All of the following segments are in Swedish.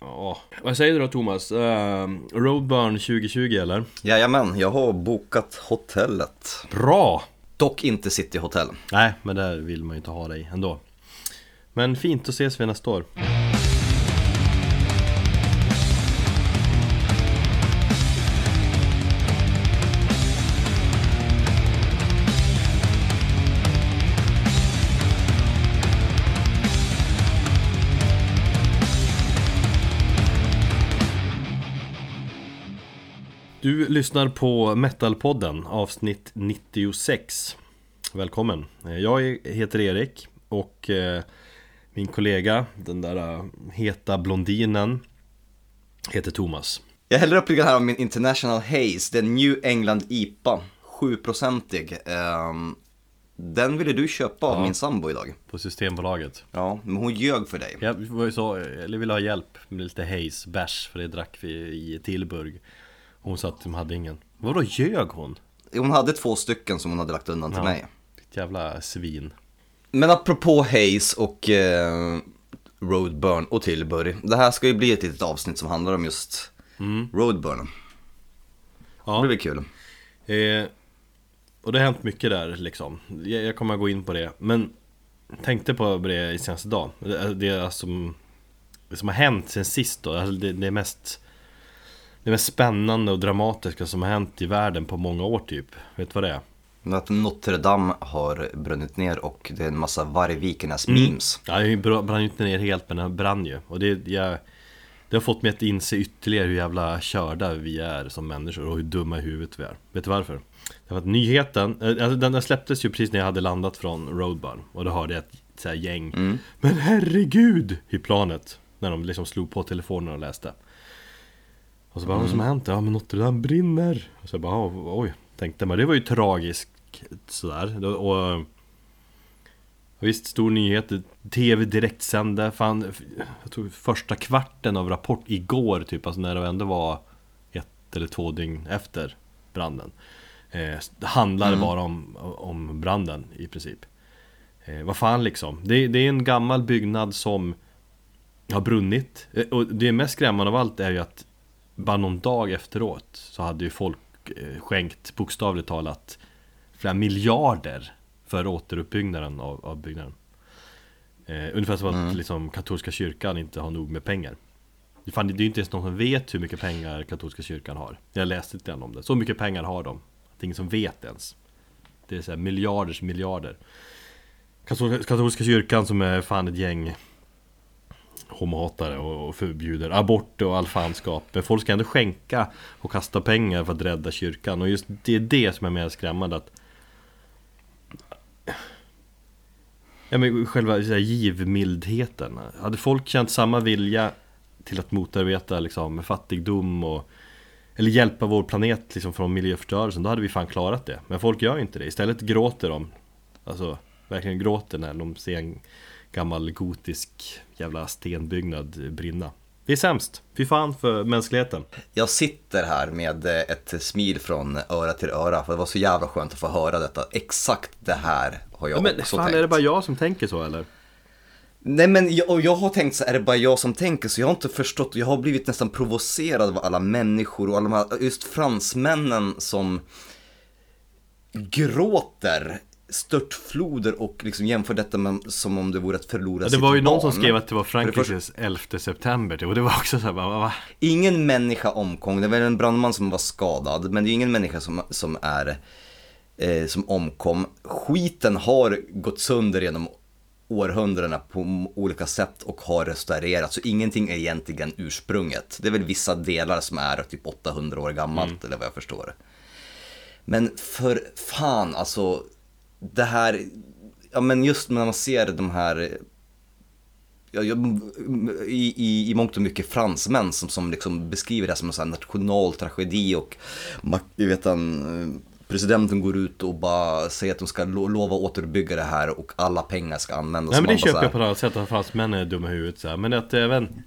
Ja, vad säger du då Thomas? Uh, Roadburn 2020 eller? Jajamän, jag har bokat hotellet. Bra! Dock inte City Hotel. Nej, men där vill man ju inte ha dig ändå. Men fint, då ses vi nästa år. Lyssnar på Metalpodden avsnitt 96 Välkommen! Jag heter Erik och eh, min kollega, den där eh, heta blondinen, heter Thomas. Jag häller upp lite här av min International Haze, den New England IPA, 7-procentig. Ehm, den ville du köpa av min sambo idag. På Systembolaget. Ja, men hon ljög för dig. Jag var ju så, eller ville ha hjälp med lite haze, bärs, för det drack vi i Tillburg. Hon sa att de hade ingen. Vadå ljög hon? Hon hade två stycken som hon hade lagt undan till Ja. mig. Ett jävla svin. Men apropå Haze och eh, Roadburn och Tilbury. Det här ska ju bli ett litet avsnitt som handlar om just Roadburn. Det Ja. blir väl kul. Eh, och det har hänt mycket där liksom. Jag, jag kommer att gå in på det. Men tänkte på det i senaste dag. Det, det, som, det som har hänt sen sist då. Alltså det, det mest det mest spännande och dramatiska som har hänt i världen på många år typ. Vet du vad det är? Att Notre Dame har brunnit ner och det är en massa Vargvikernas memes. Ja, det brann ju inte ner helt men den brann ju. Och det, jag, det har fått mig att inse ytterligare hur jävla körda vi är som människor och hur dumma i huvudet vi är. Vet du varför? Därför att nyheten, eh, alltså den den släpptes ju precis när jag hade landat från Roadburn Och då hörde jag ett så gäng Men herregud! I planet När de liksom slog på telefonen och läste Och så bara, vad som har hänt? Ja men Notre Dame brinner Och så bara, "Ja, oj Tänkte man, det var ju tragiskt sådär och Visst, stor nyhet. TV direktsände. Fan, jag tror första kvarten av Rapport igår typ, alltså när det ändå var ett eller två dygn efter branden. Eh, det handlade bara om, om branden i princip. Eh, vad fan liksom. Det, det är en gammal byggnad som har brunnit. Eh, och det mest skrämmande av allt är ju att bara någon dag efteråt så hade ju folk eh, skänkt bokstavligt talat flera miljarder för återuppbyggnaden av, av byggnaden. Eh, ungefär som att liksom, katolska kyrkan inte har nog med pengar. Det, fan, det är ju inte ens någon som vet hur mycket pengar katolska kyrkan har. Jag läste lite grann om det. Så mycket pengar har de. Det är ingen som vet ens. Det är så här miljarders miljarder. Katolska, katolska kyrkan som är fan ett gäng homohatare och förbjuder abort och all fanskap. Men folk ska ändå skänka och kasta pengar för att rädda kyrkan. Och just det är det som är mer skrämmande. Att Ja men själva så här, givmildheten. Hade folk känt samma vilja till att motarbeta liksom, fattigdom och eller hjälpa vår planet liksom, från miljöförstörelsen, då hade vi fan klarat det. Men folk gör inte det. Istället gråter de. Alltså, verkligen gråter när de ser en gammal gotisk jävla stenbyggnad brinna. Det är sämst. Fy fan för mänskligheten. Jag sitter här med eh, ett smil från öra till öra för det var så jävla skönt att få höra detta. Exakt det här har jag Ja, men också fan, tänkt. är det bara jag som tänker så eller? Nej men jag, och jag har tänkt så är det bara jag som tänker så jag har inte förstått, jag har blivit nästan provocerad av alla människor och alla de här, just fransmännen som gråter störtfloder och liksom jämför detta med som om det vore att förlora Ja, det var ju någon barn. som skrev att det var Frankrikes 11 september typ, och det var också såhär bara, va? Ingen människa omkom, det var en brandman som var skadad, men det är ingen människa som, som är eh, som omkom. Skiten har gått sönder genom århundradena på olika sätt och har restaurerats, så ingenting är egentligen ursprunget. Det är väl vissa delar som är typ 800 år gammalt, eller vad jag förstår. Men för fan, alltså det här, ja men just när man ser de här ja, i, i, i mångt och mycket fransmän som, som liksom beskriver det som en sån här nationaltragedi och vet han, eh, presidenten går ut och bara säger att de ska lo, lova återuppbygga det här och alla pengar ska användas. Nej men det köper här, jag på något annat sätt, att fransmännen är dumma i huvudet så här. Men att även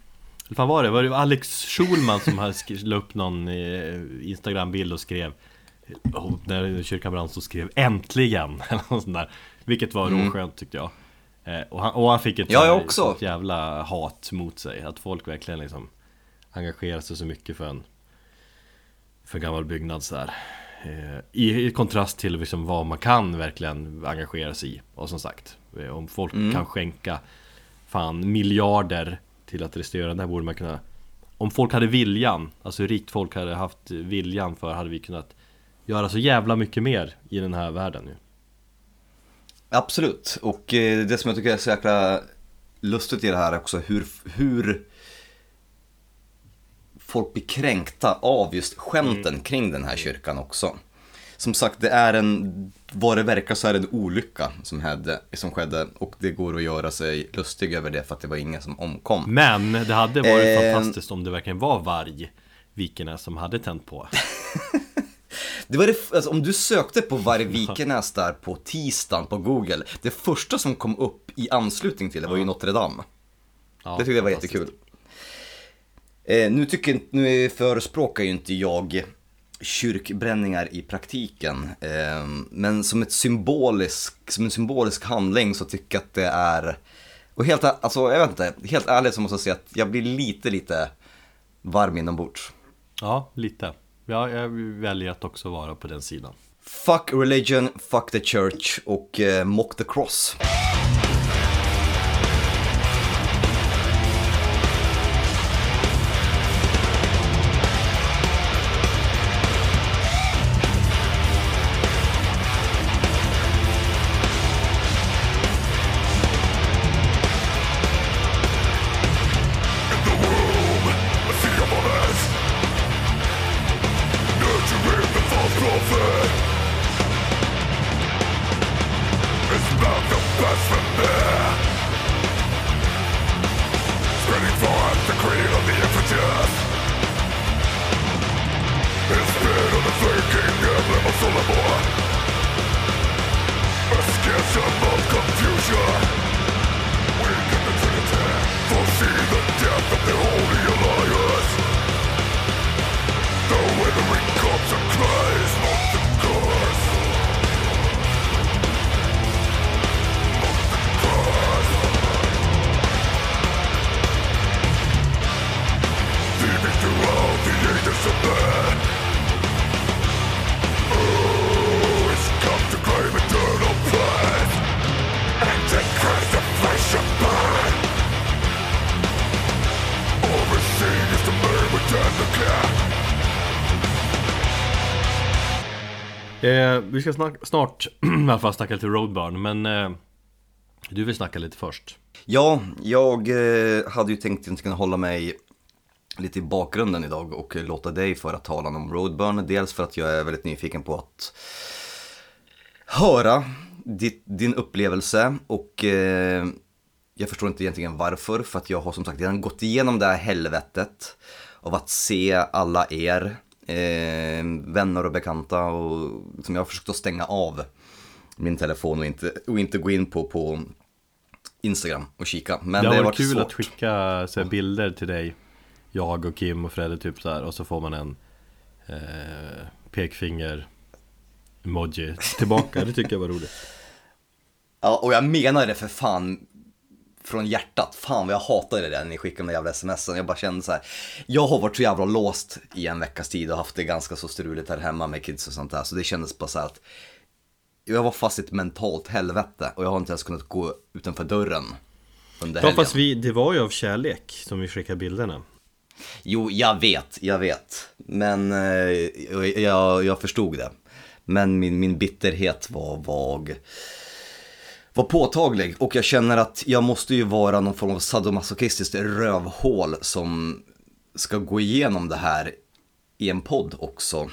Vad fan var det? Var det Alex Schulman som la upp någon eh, Instagram-bild och skrev När kyrkan brann så skrev 'Äntligen' där Vilket var råskönt tyckte jag eh, och, han, och han fick ett Mm. Ja, jag också. jävla hat mot sig Att folk verkligen liksom engagera sig så mycket för en för en gammal byggnad så här. Eh, I, I kontrast till liksom vad man kan verkligen engagera sig i. Och som sagt, eh, om folk Mm. kan skänka fan miljarder till att restaurera den här borde man kunna Om folk hade viljan, alltså rikt folk hade haft viljan för hade vi kunnat göra så jävla mycket mer i den här världen nu. Absolut, och eh, det som jag tycker är så jäkla lustigt i det här är också hur, hur folk blir kränkta av just skämten kring den här kyrkan också. Som sagt, det är en, vad det verkar så är det en olycka som, hade, som skedde och det går att göra sig lustig över det för att det var ingen som omkom. Men det hade varit Eh. fantastiskt om det verkligen var varg Vikernes som hade tänt på. Det var det, alltså, om du sökte på Varg Vikenäs där på tisdagen på Google, det första som kom upp i anslutning till det var ju Notre Dame. Ja, Det tyckte jag var jättekul. Eh, nu, tycker, nu förespråkar ju inte jag kyrkbränningar i praktiken. Eh, men som, ett symbolisk, som en symbolisk handling så tycker jag att det är... Och helt, alltså, jag vet inte, helt ärligt så måste jag säga att jag blir lite, lite varm inombords. Ja, lite. Ja, jag väljer att också vara på den sidan. Fuck religion, fuck the church och eh, mock the cross. Eh, vi ska snak- snart i alla fall snacka lite Roadburn, men eh, du vill snacka lite först. Ja, jag eh, hade ju tänkt att inte kunna hålla mig lite i bakgrunden idag och låta dig föra talan om Roadburn. Dels för att jag är väldigt nyfiken på att höra ditt, din upplevelse och eh, jag förstår inte egentligen varför. För att jag har som sagt redan gått igenom det här helvetet av att se alla er eh, vänner och bekanta och som jag har försökt att stänga av min telefon och inte, och inte gå in på, på Instagram och kika. Men det det, har har varit kul svårt. att skicka så bilder till dig Jag och Kim och Fredde typ så här och så får man en eh, pekfinger emoji tillbaka, det tycker jag var roligt Ja, och jag menar det för fan från hjärtat. Fan vad jag hatade det där när ni skickade de där jävla smsen. Jag bara kände så här. Jag har varit så jävla låst i en veckas tid och haft det ganska så struligt här hemma med kids och sånt där. Så det kändes bara så här att jag var fast i ett mentalt helvete och jag har inte ens kunnat gå utanför dörren under Ja helgen. fast vi, det var ju av kärlek som vi skickade bilderna Jo, jag vet, jag vet. Men eh, jag, jag, förstod det. Men min, min bitterhet var, var, var påtaglig och jag känner att jag måste ju vara någon form av sadomasochistiskt rövhål som ska gå igenom det här i en podd också.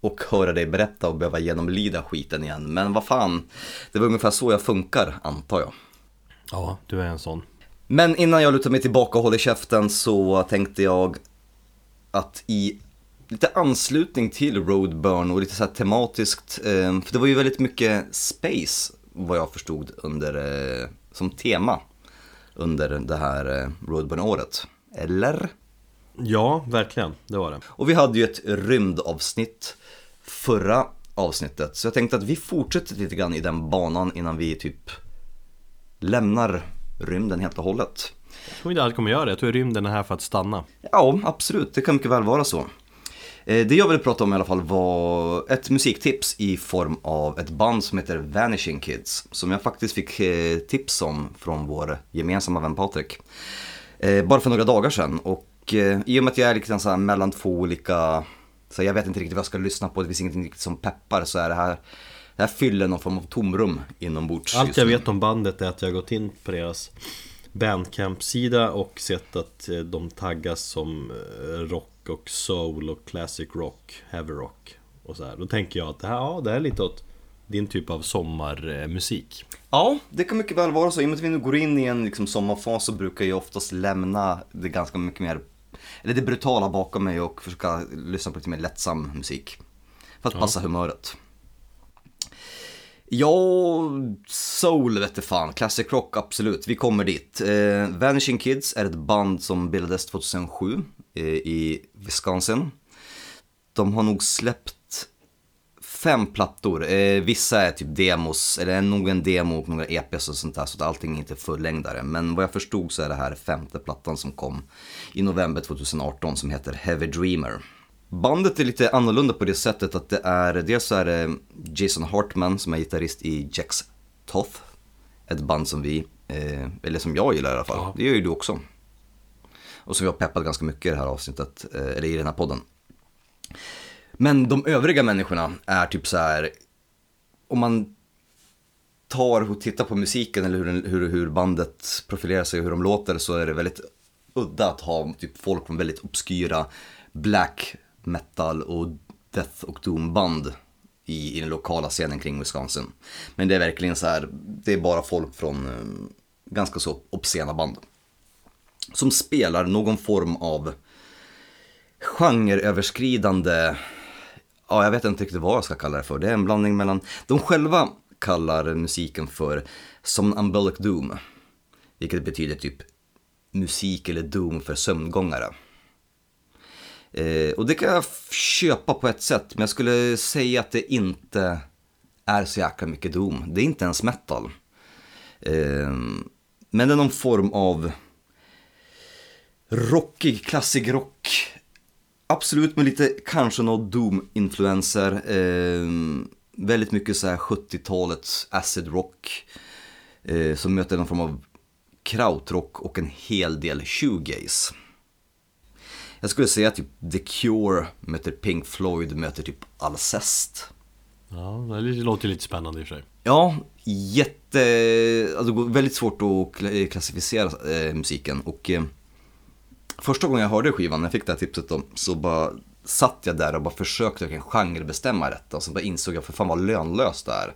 Och höra dig berätta och behöva genomlida skiten igen. Men vad fan, det var ungefär så jag funkar antar jag. Ja, du är en sån Men innan jag lutar mig tillbaka och håller käften så tänkte jag att i lite anslutning till Roadburn och lite så här tematiskt, eh, för det var ju väldigt mycket space vad jag förstod under, eh, som tema under det här eh, Roadburn-året. Eller? Ja, verkligen, det var det Och vi hade ju ett rymdavsnitt förra avsnittet, så jag tänkte att vi fortsätter lite grann i den banan innan vi typ lämnar rymden helt och hållet. Jag tror inte allt kommer göra det, jag tror rymden är här för att stanna. Ja, absolut, det kan mycket väl vara så. Eh, Det jag ville prata om i alla fall var ett musiktips i form av ett band som heter Vanishing Kids. Som jag faktiskt fick eh, tips om från vår gemensamma vän Patrik. Eh, Bara för några dagar sedan. Och i och med att jag är liksom så mellan två olika, så jag vet inte riktigt vad jag ska lyssna på, det finns ingenting riktigt som peppar så är det här det här fyller någon form av tomrum inombords. Allt jag vet om bandet är att jag har gått in på deras Bandcamp-sida och sett att de taggas som rock och soul och classic rock, heavy rock och så här. Då tänker jag att det här, ja, det här är lite åt din typ av sommarmusik. Ja, det kan mycket väl vara så. I och med att vi nu går in i en liksom, sommarfas så brukar jag oftast lämna det ganska mycket mer, eller det brutala bakom mig och försöka lyssna på lite mer lättsam musik. För att passa humöret. Ja, soul vete fan, classic rock absolut, vi kommer dit. Eh, Vanishing Kids är ett band som bildades 2007 eh, i Wisconsin. De har nog släppt fem plattor. Eh, vissa är typ demos, eller är nog en demo och några EPs och sånt där, så att allting är inte fullängdare. Men vad jag förstod så är det här femte plattan som kom i november 2018 som heter Heavy Dreamer. Bandet är lite annorlunda på det sättet att det är, dels så är det Jason Hartman som är gitarrist i Jax Toth. Ett band som vi, eh, eller som jag gillar i alla fall. Ja. Det gör ju du också. Och som vi har peppat ganska mycket i det här avsnittet, eh, eller i den här podden. Men de övriga människorna är typ så här, om man tar och tittar på musiken eller hur, hur, hur bandet profilerar sig och hur de låter så är det väldigt udda att ha typ folk från väldigt obskyra black metal och death och doom band i, i den lokala scenen kring Wisconsin. Men det är verkligen så här, det är bara folk från eh, ganska så obscena band. Som spelar någon form av genreöverskridande, ja jag vet inte riktigt vad jag ska kalla det för. Det är en blandning mellan, de själva kallar musiken för Somnambolic Doom. Vilket betyder typ musik eller doom för sömngångare. Eh, och det kan jag köpa på ett sätt, men jag skulle säga att det inte är så jäkla mycket doom. Det är inte ens metal. Eh, men det är någon form av rockig, klassisk rock. Absolut med lite, kanske någon Doom-influenser. Eh, väldigt mycket så här 70-talets acid rock. Eh, som möter någon form av krautrock och en hel del shoegaze. Jag skulle säga typ The Cure möter Pink Floyd möter typ Alcest. Ja, det låter lite spännande i och för sig. Ja, jätte... Alltså väldigt svårt att kla- klassificera eh, musiken och eh, första gången jag hörde skivan, när jag fick det här tipset då, så bara satt jag där och bara försökte verkligen genrebestämma detta och så bara insåg jag för fan vad lönlöst det är.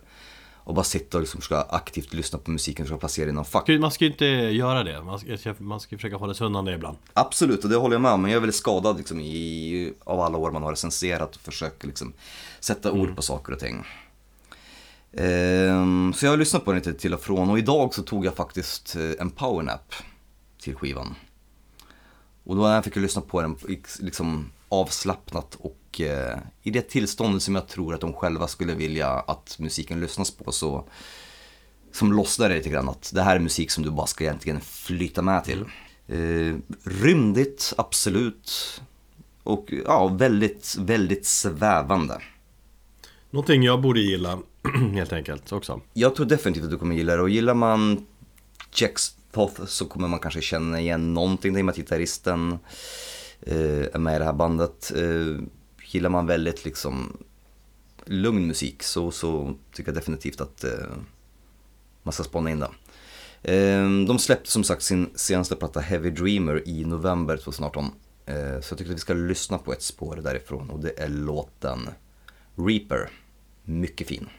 Och bara sitta och liksom ska aktivt lyssna på musiken och försöka placera i någon fack. Man ska ju inte göra det, man ska, man ska försöka hålla sig undan det ibland. Absolut, och det håller jag med om. Men jag är väldigt skadad liksom, i, av alla år man har recenserat och försöker liksom, sätta ord på saker och ting. Ehm, så jag har lyssnat på den lite till och från och idag så tog jag faktiskt eh, en powernap till skivan. Och då när jag fick lyssna på den liksom avslappnat och eh, i det tillståndet som jag tror att de själva skulle vilja att musiken lyssnas på så som lossnar det lite grann att det här är musik som du bara ska egentligen flyta med till. Eh, rymdigt, absolut. Och ja, väldigt, väldigt svävande. Någonting jag borde gilla, helt enkelt, också. Jag tror definitivt att du kommer gilla det och gillar man Jax Thoth så kommer man kanske känna igen någonting i och med att gitarristen eh, är med i det här bandet. Eh, gillar man väldigt liksom lugn musik så, så tycker jag definitivt att eh, man ska spana in det. Eh, de släppte som sagt sin senaste platta Heavy Dreamer i november 2018. Eh, så jag tycker att vi ska lyssna på ett spår därifrån och det är låten Reaper. Mycket fin.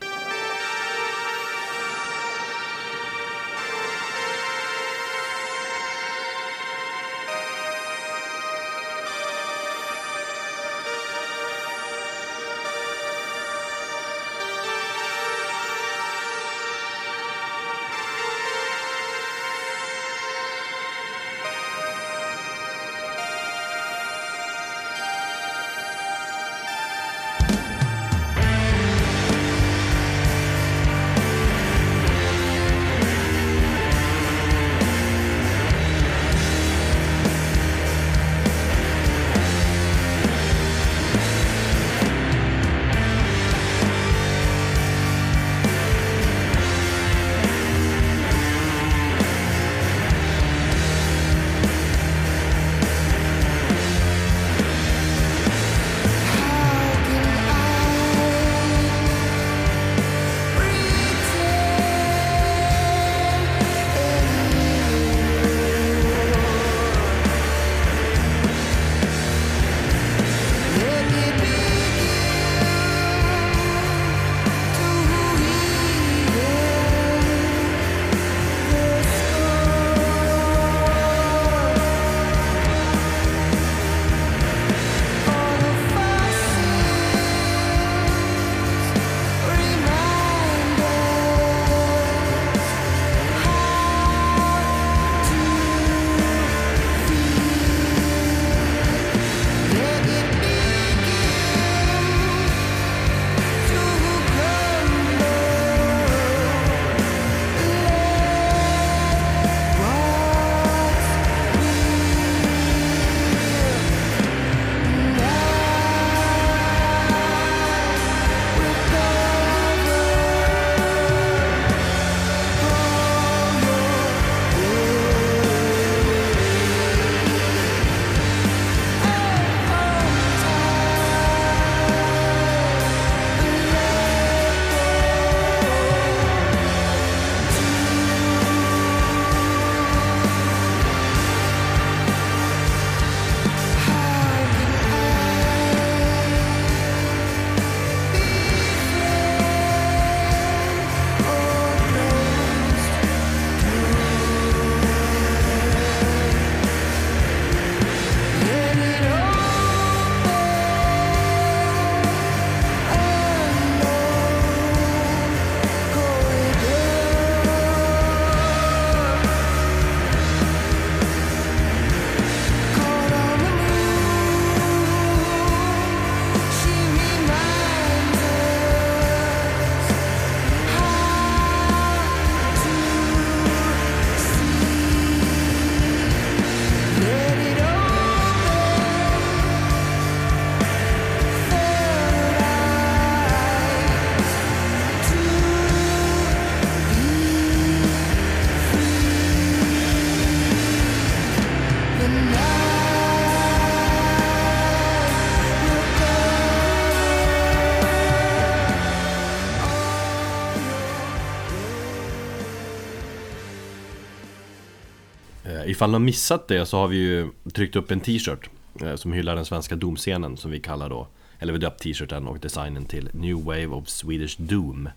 Ifall ni har missat det så har vi ju tryckt upp en t-shirt eh, Som hyllar den svenska domscenen som vi kallar då Eller vi döpt t-shirten och designen till New Wave of Swedish Doom.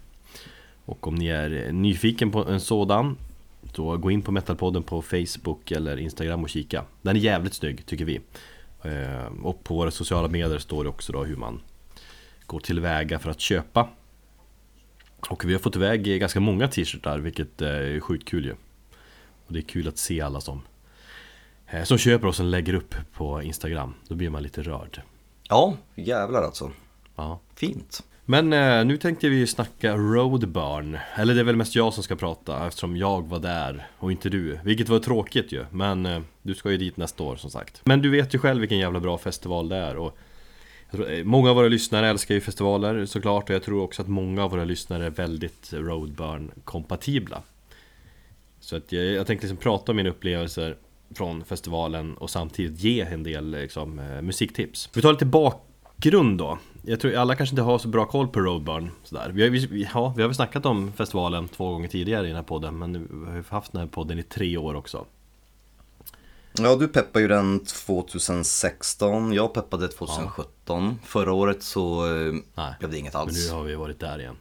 Och om ni är nyfiken på en sådan Så gå in på Metalpodden på Facebook eller Instagram och kika. Den är jävligt snygg tycker vi. Eh, och på våra sociala medier står det också då hur man Går tillväga för att köpa. Och vi har fått iväg ganska många t-shirtar vilket eh, är sjukt kul ju. Och det är kul att se alla som som köper och som lägger upp på Instagram Då blir man lite rörd Ja, jävlar alltså. ja. Fint. Men eh, nu tänkte vi snacka Roadburn Eller det är väl mest jag som ska prata eftersom jag var där och inte du Vilket var tråkigt ju Men eh, du ska ju dit nästa år som sagt Men du vet ju själv vilken jävla bra festival det är och tror, eh, Många av våra lyssnare älskar ju festivaler såklart och jag tror också att många av våra lyssnare är väldigt Roadburn-kompatibla Så att jag, jag tänkte liksom prata om mina upplevelser från festivalen och samtidigt ge en del liksom, eh, musiktips. Vi tar lite bakgrund då. Jag tror alla kanske inte har så bra koll på Roadburn sådär. Vi har, vi, ja, vi har väl snackat om festivalen två gånger tidigare i den här podden men nu har vi haft den här podden i tre år också. Ja, du peppade ju den 2016, jag peppade 2017. Förra året så eh, Nej, blev det inget men alls. nu har vi varit där igen.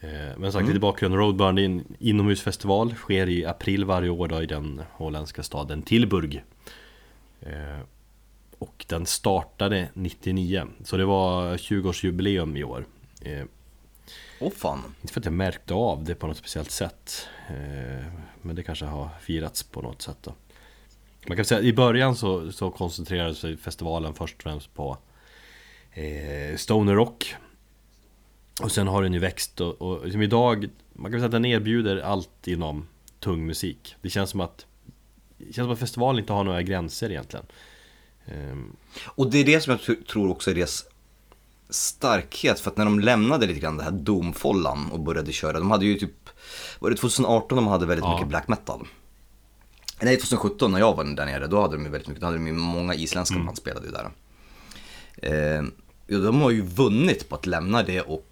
Eh, Men sagt lite bakgrund, Roadburn är en inomhusfestival, sker i april varje år då i den holländska staden Tilburg. Eh, Och den startade 99, så det var 20-årsjubileum i år. Eh, Åh fan. Inte för att jag märkte av det på något speciellt sätt. Men det kanske har firats på något sätt då. Man kan säga att i början så, så koncentrerade sig festivalen först och främst på eh, Stoner Rock Och sen har den ju växt och, och liksom idag Man kan säga att den erbjuder allt inom tung musik Det känns som att Det känns som att festivalen inte har några gränser egentligen Ehm, Och det är det som jag tr- tror också är deras starkhet. För att när de lämnade lite grann det här domfållan och började köra. De hade ju typ, var det 2018 de hade väldigt Ja. mycket black metal? Nej, 2017 när jag var där nere, då hade de ju väldigt mycket, då hade de ju många isländska Mm. band spelade ju där. Eh, ja, de har ju vunnit på att lämna det och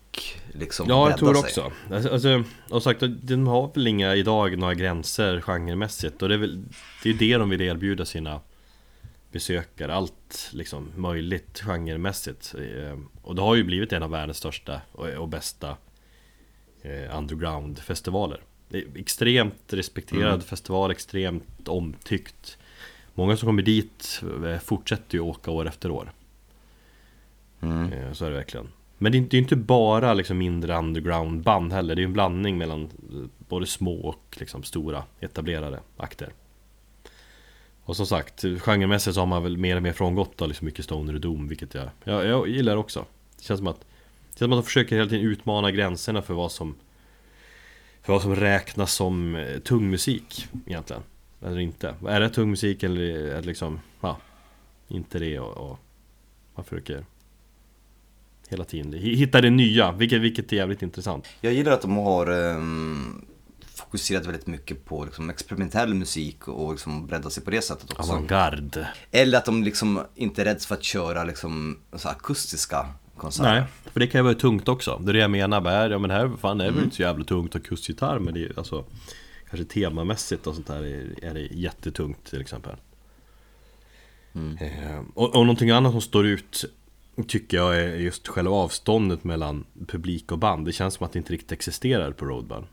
liksom Ja, jag tror sig. också. Alltså, alltså, och sagt, de har väl inga idag några gränser genremässigt och det är väl Det är det de vill erbjuda sina besökare, allt liksom möjligt genremässigt. Eh, Och det har ju blivit en av världens största och, och bästa eh, underground-festivaler. Extremt respekterad festival, extremt omtyckt. Många som kommer dit eh, fortsätter ju åka år efter år. Mm. Så är det verkligen. Men det är ju det är inte bara liksom mindre underground band heller. Det är ju en blandning mellan eh, både små och liksom stora etablerade akter. Och som sagt, genremässigt så har man väl mer och mer frångått då, liksom mycket stoner och doom, vilket jag, jag, jag gillar också. Det känns som att, det känns som att de försöker hela tiden utmana gränserna för vad som för vad som räknas som eh, tung musik egentligen. Eller inte. Är det tung musik eller är det liksom, ja, inte det och, och man försöker hela tiden hitta det nya, vilket, vilket är jävligt intressant. Jag gillar att de har ehm, fokuserat väldigt mycket på liksom, experimentell musik och liksom breddat sig på det sättet också. Avantgarde. Eller att de liksom inte är rädda för att köra liksom, så akustiska konserter. Nej, för det kan ju vara tungt också. Det är det jag menar, bara, ja men här fan är väl inte så jävla tungt och kustgitarr men det är alltså Kanske temamässigt och sånt där är, är det jättetungt till exempel. Eh, och, och någonting annat som står ut Tycker jag är just själva avståndet mellan publik och band. Det känns som att det inte riktigt existerar på Roadburn.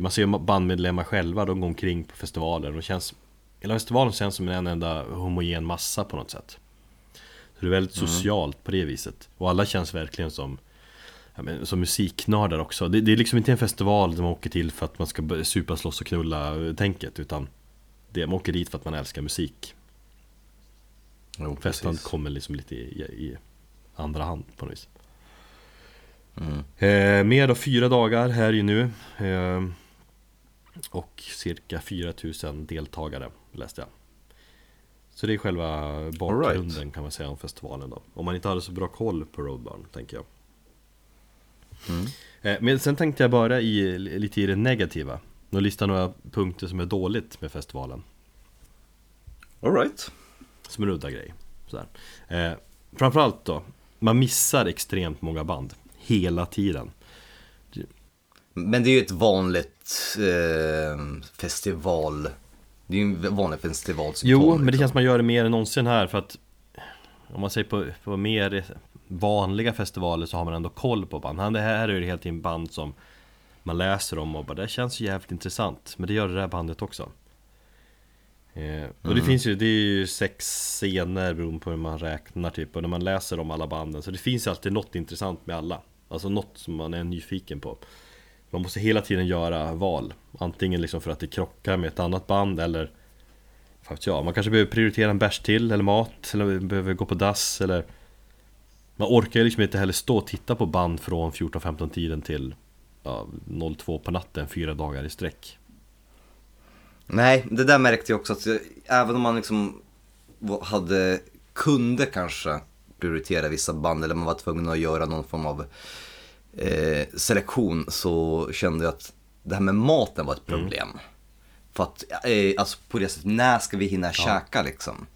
Man ser bandmedlemmar själva, de går omkring på festivaler. Och känns, hela festivalen känns som en enda homogen massa på något sätt. Så det är väldigt socialt på det viset. Och alla känns verkligen som men, som musiknördar också. Det, det är liksom inte en festival där man åker till för att man ska supa, slåss och knulla tänket. Utan det, man åker dit för att man älskar musik. Jo, Festen kommer liksom lite i, i andra hand på något vis. Mm. Eh, mer då fyra dagar här ju nu. Eh, och cirka 4000 deltagare läste jag. Så det är själva bakgrunden kan man säga om festivalen då. Om man inte hade så bra koll på Roadburn, tänker jag. Mm. Eh, men sen tänkte jag bara i, lite i det negativa. Och lista några punkter som är dåligt med festivalen. Alright. Som en udda grej. Sådär. Eh, framförallt då, man missar extremt många band. Hela tiden. Men det är ju ett vanligt eh, festival. Det är ju en vanlig festivalsymptom. Jo, men det liksom. känns som man gör det mer än någonsin här för att Om man säger på, på mer vanliga festivaler så har man ändå koll på band. Han, det här är ju helt en band som man läser om och bara det känns jävligt intressant. Men det gör det där bandet också. Eh, och det finns ju, det är ju sex scener beroende på hur man räknar typ. Och när man läser om alla banden så det finns ju alltid något intressant med alla. Alltså något som man är nyfiken på. Man måste hela tiden göra val. Antingen liksom för att det krockar med ett annat band eller ja, man kanske behöver prioritera en bärs till eller mat eller behöver gå på dass eller Man orkar ju liksom inte heller stå och titta på band från 14-15 tiden till ja, 02 på natten fyra dagar i sträck Nej, det där märkte jag också att jag, även om man liksom hade, kunde kanske prioritera vissa band eller man var tvungen att göra någon form av eh, selektion så kände jag att det här med maten var ett problem. För att, eh, alltså på det sättet, när ska vi hinna käka liksom?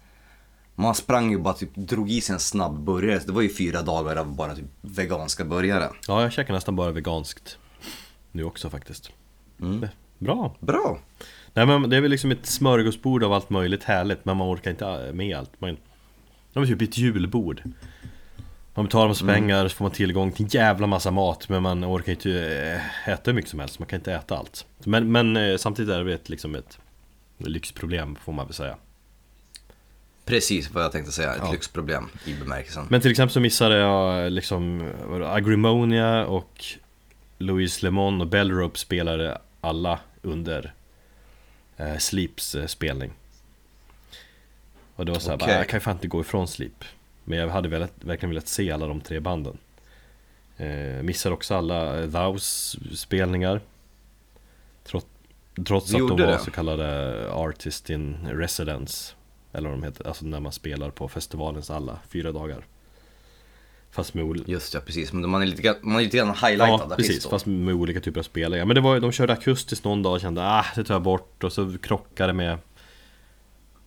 Man sprang ju bara typ, drog i sig en snabb burgare, så det var ju fyra dagar av bara typ veganska burgare. Ja, jag käkar nästan bara veganskt Nu också faktiskt Bra! Bra! Nej men det är väl liksom ett smörgåsbord av allt möjligt härligt Men man orkar inte med allt. Man, Det är typ ett julbord. Man betalar massa pengar så får man tillgång till en jävla massa mat Men man orkar inte eh, äta hur mycket som helst. Man kan inte äta allt. Men, men eh, samtidigt är det ett, liksom ett lyxproblem får man väl säga. Precis vad jag tänkte säga, ett Ja. lyxproblem i bemärkelsen. Men till exempel så missade jag liksom Agrimonia och Louis Lemon och Bellrope spelade alla under eh, Sleeps eh, spelning. Och det var såhär, Okej. bara, jag kan ju fan inte gå ifrån Sleep. Men jag hade velat, verkligen velat se alla de tre banden. Eh, missade också alla eh, Thous spelningar. Trots, trots att de var det. så kallade Artist in Residence. Eller vad de heter, alltså när man spelar på festivalens alla fyra dagar. Fast med, ol- Just ja, precis. Men man är lite, man är lite grann highlightad ja, precis, fast med olika typer av spelningar. Men det var, de körde akustiskt någon dag och kände ah, det tar jag bort. Och så krockade med...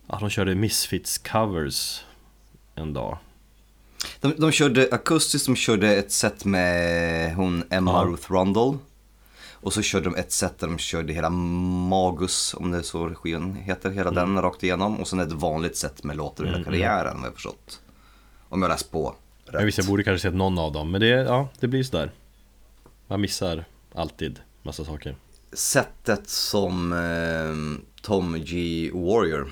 Ja, de körde Misfits covers en dag. De, de körde akustiskt, de körde ett set med hon Emma Ja. Ruth Rundle. Och så körde de ett set där de körde hela Magus, om det är så skivan heter, hela den rakt igenom. Och sen ett vanligt set med låtar hela karriären, vad jag förstått. Om jag läst på rätt. Jag visste jag borde kanske sett någon av dem. Men det, ja, det blir sådär. Man missar alltid massa saker. Sättet som eh, Tom G. Warrior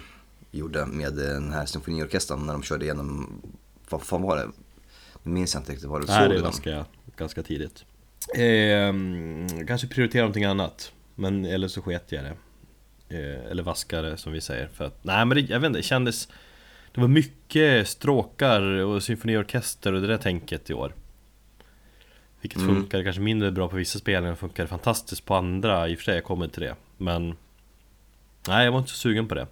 gjorde med den här symfoniorkestern när de körde igenom, vad fan var det? Nu minns jag inte riktigt vad det Nej, såg det är ganska, ganska tidigt. Ehm, kanske prioritera någonting annat. Men, eller så sket jag det. Eh, eller vaskare som vi säger. För att, nej men det, jag vet inte, det kändes... Det var mycket stråkar och symfoniorkester och det där tänket i år. Vilket Mm. funkar kanske mindre bra på vissa spelningar och funkar fantastiskt på andra. I och för sig, jag kommer till det. Men... Nej, jag var inte så sugen på det.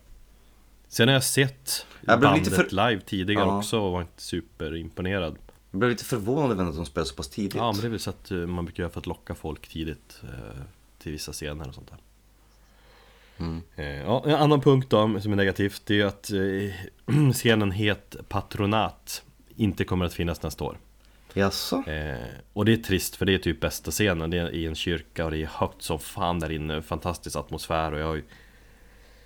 Sen har jag sett Jag bandet för- live tidigare Ja. också och var inte superimponerad. Jag blev lite förvånad över att de spelade så pass tidigt. Ja men det är väl så att eh, man brukar göra för att locka folk tidigt eh, till vissa scener och sånt där. Mm. Eh, Ja, en annan punkt då som är negativt det är att eh, scenen Het Patronat inte kommer att finnas nästa år. Jaså? Eh, och det är trist för det är typ bästa scenen, det är i en kyrka och det är högt som fan där inne, fantastisk atmosfär och jag har ju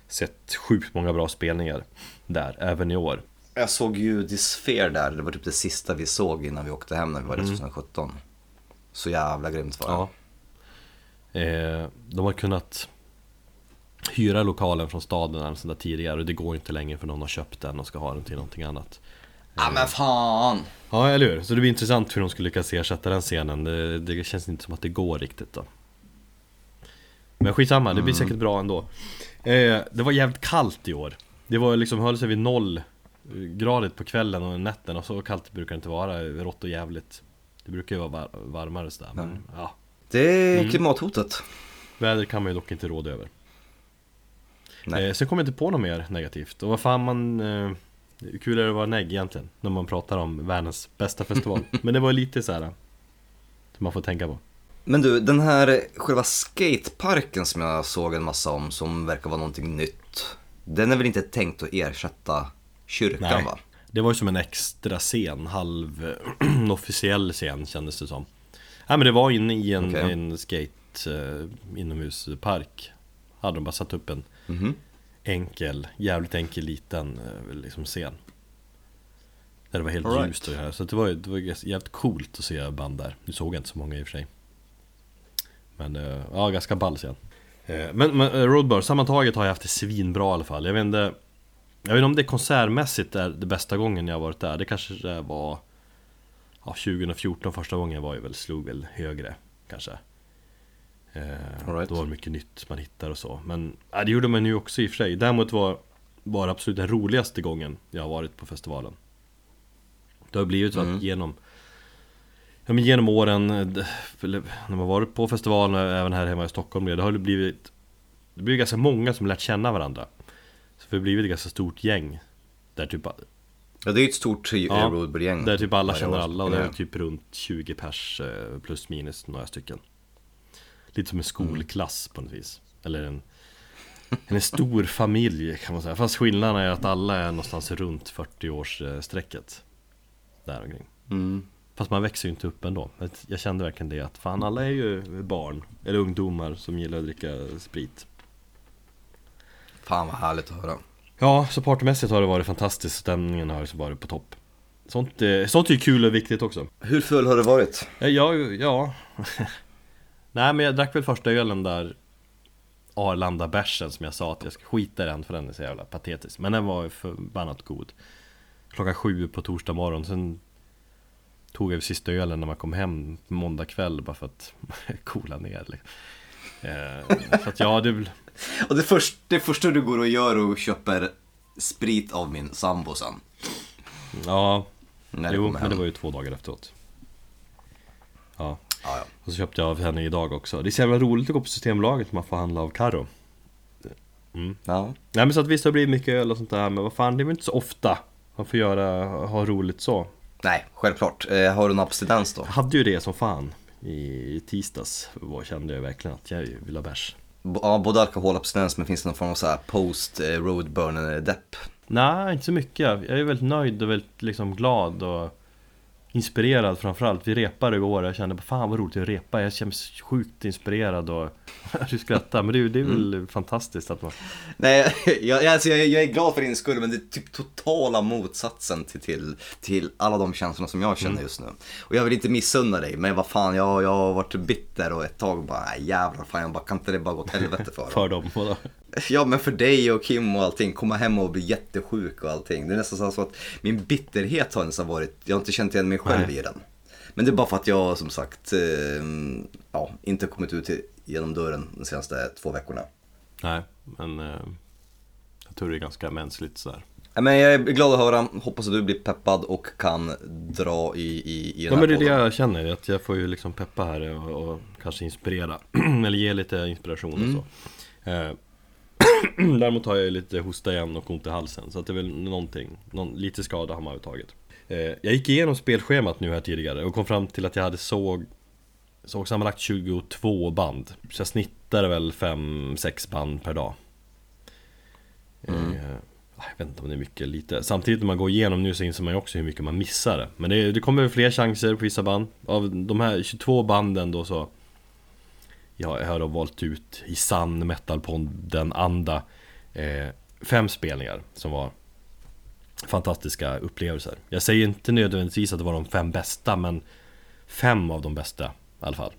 sett sjukt många bra spelningar där, även i år. Jag såg ju Disfear där, det var typ det sista vi såg innan vi åkte hem när vi var där 2017. Så jävla grymt var det. Mm. Ja. Eh, de har kunnat hyra lokalen från staden eller sånt där tidigare och det går inte längre för någon har köpt den och ska ha den till någonting annat. Ja men fan! Ja, eller hur? Så det blir intressant hur de skulle lyckas ersätta den scenen. Det, det känns inte som att det går riktigt då. Men skitsamma, det blir säkert bra ändå. Eh, det var jävligt kallt i år. Det var liksom, höll sig vid noll gradigt på kvällen och nätten och så kallt brukar det inte vara, rått och jävligt. Det brukar ju vara var varmare sådär, men ja. Det är Mm. klimathotet. Väder kan man ju dock inte råda över. Eh, sen kommer jag inte på något mer negativt. Och vad fan man... Eh, hur kul är det att vara negg egentligen? När man pratar om världens bästa festival. Men det var lite så här. Som man får tänka på. Men du, den här själva skateparken som jag såg en massa om som verkar vara någonting nytt. Den är väl inte tänkt att ersätta kyrkan Nej. va? Det var ju som en extra scen, halv eh, officiell scen kändes det som Nej men det var inne i en, Okej. en skate eh, inomhuspark Hade de bara satt upp en Mhm. enkel, jävligt enkel liten eh, liksom scen. Där det var helt right. ljust och det här. Så det var, det var jävligt coolt att se band där. Nu såg jag inte så många i och för sig. Men eh, ja, ganska ball scen. Eh, Men, men Roadburn, sammantaget har jag haft det svinbra i alla fall. Jag vet inte Jag vet inte om det konsertmässigt är det bästa gången jag har varit där. Det kanske var Ja, 2014 första gången jag var ju väl, slog väl högre kanske eh, right. Då var det mycket nytt man hittar och så. Men ja, det gjorde man ju också i och för sig. Däremot var, var absolut den roligaste gången jag har varit på festivalen. Det har blivit så Mm. att genom Ja men genom åren, eh, när man varit på festivalen och även här hemma i Stockholm Det har blivit Det blir ganska många som lärt känna varandra. Så det har blivit ett ganska stort gäng Där typ, Ja, det är ju ett stort Ja, roadburging där typ alla känner alla och det är typ runt 20 pers eh, plus minus några stycken Lite som en skolklass på något vis. Eller en En stor familj kan man säga. Fast skillnaden är att alla är någonstans runt 40 års eh, strecket Där omkring. Mm. Fast man växer ju inte upp ändå. Jag kände verkligen det att fan alla är ju barn. Eller ungdomar som gillar att dricka sprit. Fan vad härligt att höra. Ja, så partymässigt har det varit fantastiskt. Stämningen har så varit på topp. Sånt, eh, sånt är ju kul och viktigt också. Hur full har du varit? Ja, ja, ja. Nej men jag drack väl första ölen där Arlanda bärsen som jag sa att jag ska skita i den för den är så jävla patetisk. Men den var ju förbannat god. Klockan sju på torsdag morgon sen Tog jag sista ölen när man kom hem måndag kväll bara för att coola ner liksom. eh, Så att ja, det Och det, först, det första du går och gör och köper sprit av min sambo sen. Ja, När jo men det var ju två dagar efteråt. Ja, Ja, ja. och så köpte jag av henne idag också Det är så jävla roligt att gå på Systembolaget när man får handla av Karo ja. Nej men så att visst det har blivit mycket öl och sånt där Men vad fan det är väl inte så ofta Man får göra, ha roligt så Nej, självklart. Eh, har du en abstinens då? Jag hade ju det som fan I tisdags Vad kände jag verkligen att jag vill ha bärs B- Ja, både alkoholabstinens men finns det någon form av så post eh, roadburn depp? Nej inte så mycket Jag är väldigt nöjd och väldigt liksom glad och Inspirerad framförallt Vi repade igår och jag kände fan vad roligt att repa Jag känner mig sjukt inspirerad och Du skrattar men det är, det är väl fantastiskt att man Nej, jag, alltså jag, jag är glad för din skull men det är typ totala motsatsen till, till, till alla de känslorna som jag känner just nu. Och jag vill inte missunna dig, men vad fan, jag, jag har varit bitter och ett tag bara, jävlar, fan, jag bara, kan inte det bara gå åt helvete för dem? För dem vadå? Ja men för dig och Kim och allting, komma hem och bli jättesjuk och allting. Det är nästan så att min bitterhet har nästan varit, jag har inte känt igen mig själv Nej. i den. Men det är bara för att jag som sagt, eh, ja, inte kommit ut genom dörren de senaste två veckorna. Nej men eh, Jag tror det är ganska mänskligt sådär Men jag är glad att höra, hoppas att du blir peppad och kan dra i, i, i den Ja här men det är det jag känner, att jag får ju liksom peppa här och, och kanske inspirera Eller ge lite inspiration och så eh, Däremot har jag lite hosta igen och ont i halsen Så att det är väl någonting, någon, lite skada har man tagit. Eh, Jag gick igenom spelschemat nu här tidigare och kom fram till att jag hade såg Såg sammanlagt 22 band Så jag snittade väl 5-6 band per dag. Mm. eh, Jag vet inte om det är mycket eller lite. Samtidigt när man går igenom nu så inser man ju också hur mycket man missar Men det, det kommer fler chanser på vissa band. Av de här 22 banden då så jag har då valt ut i sann metalpodden anda eh, Fem spelningar som var Fantastiska upplevelser Jag säger inte nödvändigtvis att det var de fem bästa men Fem av de bästa i alla fall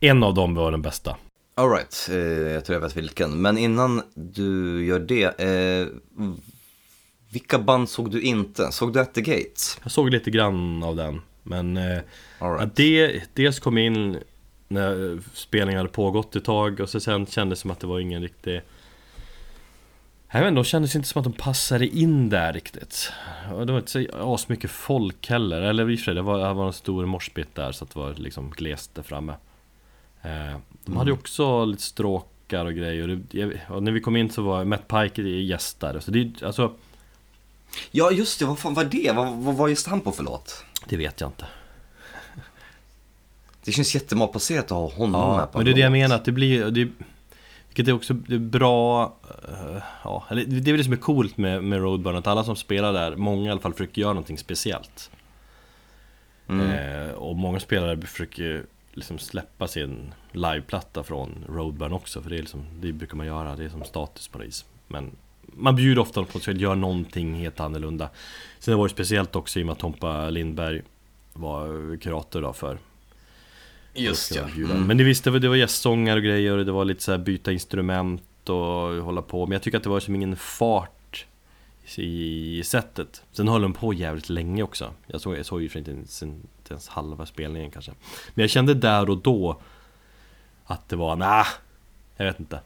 En av dem var den bästa Alright, eh, jag tror jag vet vilken. Men innan du gör det, eh, vilka band såg du inte? Såg du At the Gates? Jag såg lite grann av den Men eh, right. det, dels kom in när spelningen hade pågått ett tag och så sen kändes det som att det var ingen riktig Jag vet inte, de kändes inte som att de passade in där riktigt. Och det var inte så asmycket folk heller. Eller i och för sig, det var, det var en stor morsbit där så att det var liksom glest där framme. Eh, De hade ju också lite stråkar och grejer. Och när vi kom in så var Matt Pike gäst där. Så det, alltså, Ja, just det, vad fan var det? Vad, vad var just han på för låt? det vet jag inte Det känns jättemalplacerat att ha honom Ja, med på men en det är det jag menar, att det blir... Det, Vilket är också det är bra, eh, ja, eller det är väl det som är coolt med, med Roadburn, att alla som spelar där, många i alla fall försöker göra någonting speciellt. Mm. Eh, och många spelare försöker liksom släppa sin liveplatta från Roadburn också, för det, är liksom, det brukar man göra, det är som status på vis. Men man bjuder ofta på att göra någonting helt annorlunda. Sen var det speciellt också i och med att Tompa Lindberg var kurator då för Just ja. Mm. Men ni visste väl, det var gästsånger och grejer och det var lite så här byta instrument och hålla på. Men jag tycker att det var som ingen fart i sättet. Sen höll de på jävligt länge också. Jag såg, jag såg ju för inte ens, inte ens halva spelningen kanske. Men jag kände där och då Att det var, nah, jag vet inte.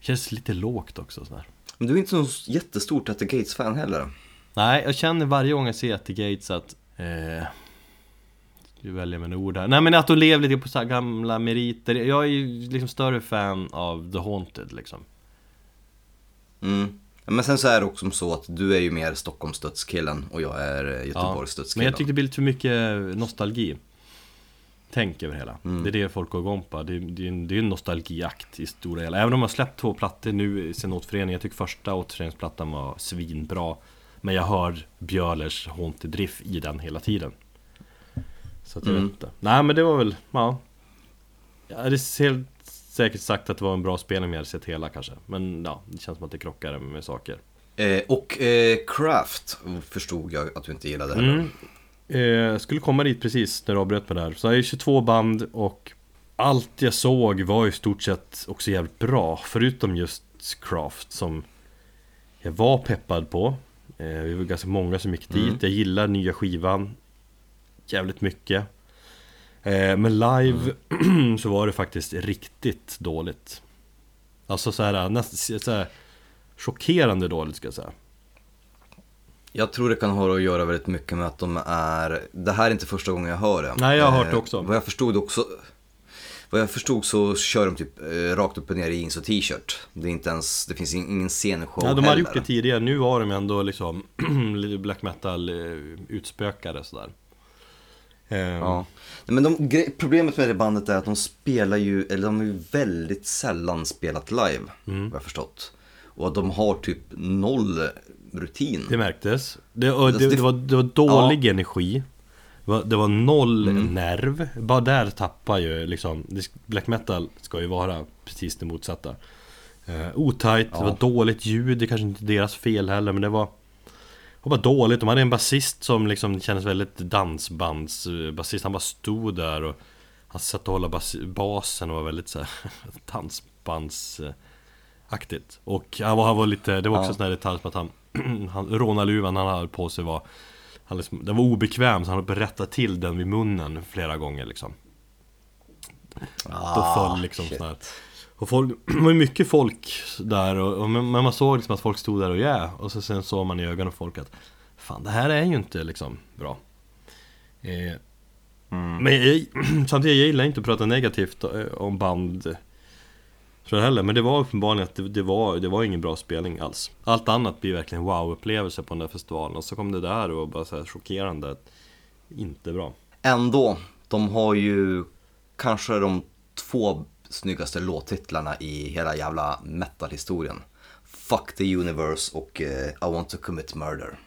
Känns lite lågt också sådär. Men du är inte så jättestort At the Gates-fan heller? Nej, jag känner varje gång jag ser At the Gates att eh, du väljer med ord här. Nej men att de lever lite på så gamla meriter. Jag är ju liksom större fan av The Haunted liksom. Mm. Men sen så är det också så att du är ju mer Stockholmsdödskillen och jag är Göteborgsdödskillen. Men jag tyckte det blir lite för mycket nostalgi. Tänk över hela. Mm. Det är det folk går igång på. Det är, det är, en, det är en nostalgiakt i stora hela. Även om jag släppt två plattor nu sen återföreningen. Jag tycker första återföreningsplattan var svinbra. Men jag hör Björlers Haunted Riff i den hela tiden. Så att jag mm. vet inte. Nej men det var väl, ja. Jag hade helt säkert sagt att det var en bra spelning om jag hade sett hela kanske. Men ja, det känns som att det krockar med saker. Eh, och eh, Craft förstod jag att du inte gillade heller. Mm. Eh, skulle komma dit precis när du avbröt mig där. Så jag är 22 band och allt jag såg var i stort sett också jävligt bra. Förutom just Craft som jag var peppad på. Eh, vi var ganska många som gick dit. Mm. Jag gillar nya skivan jävligt mycket. Eh, men live mm. så var det faktiskt riktigt dåligt. Alltså så här, nästan så här, chockerande dåligt ska jag säga. Jag tror det kan ha att göra väldigt mycket med att de är, det här är inte första gången jag hör det. Nej, jag har hört det eh, också. vad jag förstod också, vad jag förstod så kör de typ eh, rakt upp och ner i jeans och t-shirt. Det är inte ens, det finns ingen scenshow Ja, de har gjort det tidigare. Nu var de ändå liksom black metal utspökare sådär. Um. Ja. Men de, problemet med det bandet är att de spelar ju, eller de har ju väldigt sällan spelat live, mm. vad jag förstått. Och att de har typ noll rutin. Det märktes. Det, och det, det, var, det var dålig ja. energi. Det var, det var noll mm. nerv. Bara där tappar ju liksom, black metal ska ju vara precis det motsatta. Uh, otajt, ja. det var dåligt ljud, det kanske inte är deras fel heller men det var var dåligt, de hade en basist som liksom kändes väldigt dansbandsbasist Han bara stod där och Han satt och hålla bas basen och var väldigt såhär dansbandsaktigt Och han var, han var lite, det var också ja. sån här detalj som att han, han Rånarluvan han hade på sig var han liksom, Den var obekväm så han hade berättat till den vid munnen flera gånger liksom ah, Då föll liksom shit. sån här och folk, det var mycket folk där och, och men man såg liksom att folk stod där och ja yeah, Och så sen såg man i ögonen på folk att Fan det här är ju inte liksom bra. Eh, mm. Men jag, samtidigt, jag gillar inte att prata negativt eh, om band Tror jag heller, men det var uppenbarligen att det, det, var, det var ingen bra spelning alls. Allt annat blir verkligen wow-upplevelse på den där festivalen. Och så kom det där och var bara så här chockerande Inte bra. Ändå, de har ju kanske de två snyggaste låttitlarna i hela jävla metalhistorien. Fuck the Universe och uh, I want to commit murder.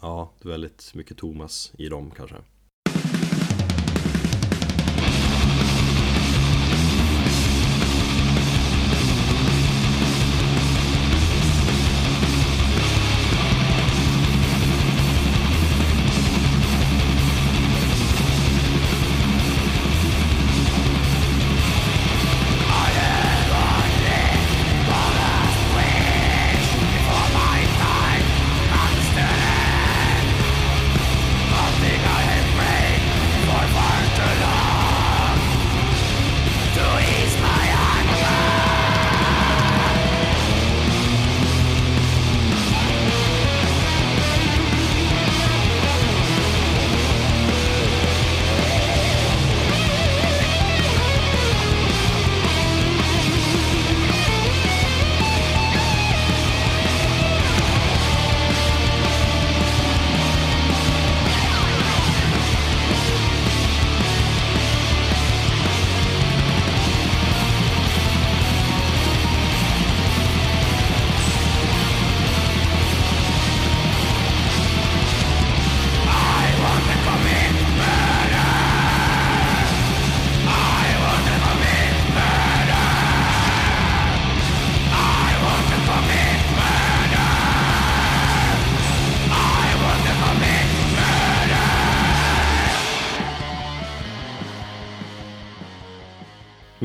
Ja, det är väldigt mycket Thomas i dem kanske.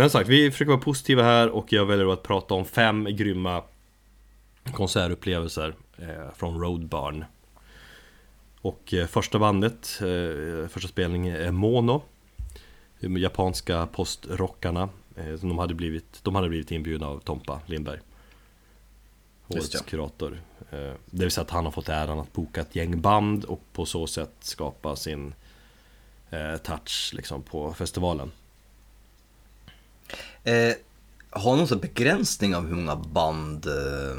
Men sagt, vi försöker vara positiva här och jag väljer att prata om fem grymma konsertupplevelser eh, från Road Barn. Och eh, första bandet, eh, första spelningen är Mono. De japanska postrockarna. De, hade blivit, de hade blivit inbjudna av Tompa Lindberg. Årets kurator. Det vill säga att han har fått äran att boka ett gäng band och på så sätt skapa sin touch liksom, på festivalen. Eh, har någon sån begränsning av hur många band eh,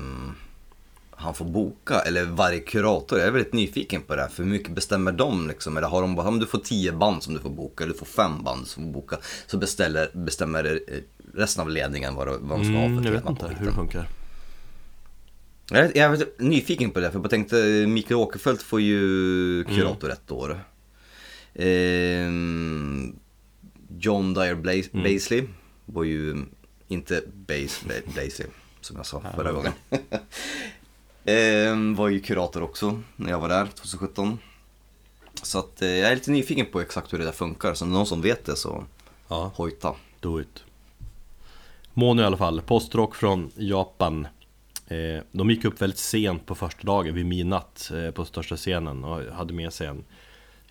han får boka? Eller varje kurator? Jag är väldigt nyfiken på det här. För hur mycket bestämmer de liksom? Eller har de bara, om du får tio band som du får boka, eller du får fem band som du får boka. Så beställer, bestämmer eh, resten av ledningen vad, de- vad de ska ha Mm, för jag vet inte hur det funkar. Jag är, jag är nyfiken på det, för jag tänkte eh, Mikael Åkerfeldt får ju Mm. kurator ett år. Ehm, John Dyer Blas- Mm. Baisley var ju inte Bas Baisley, som jag sa förra gången. Ehm, var ju kurator också när jag var där 2017. Så att eh, jag är lite nyfiken på exakt hur det där funkar, så om någon som vet det så Ja, hojta. do it. Mono i alla fall, postrock från Japan. Eh, de gick upp väldigt sent på första dagen, vid midnatt eh, på största scenen och hade med sig en,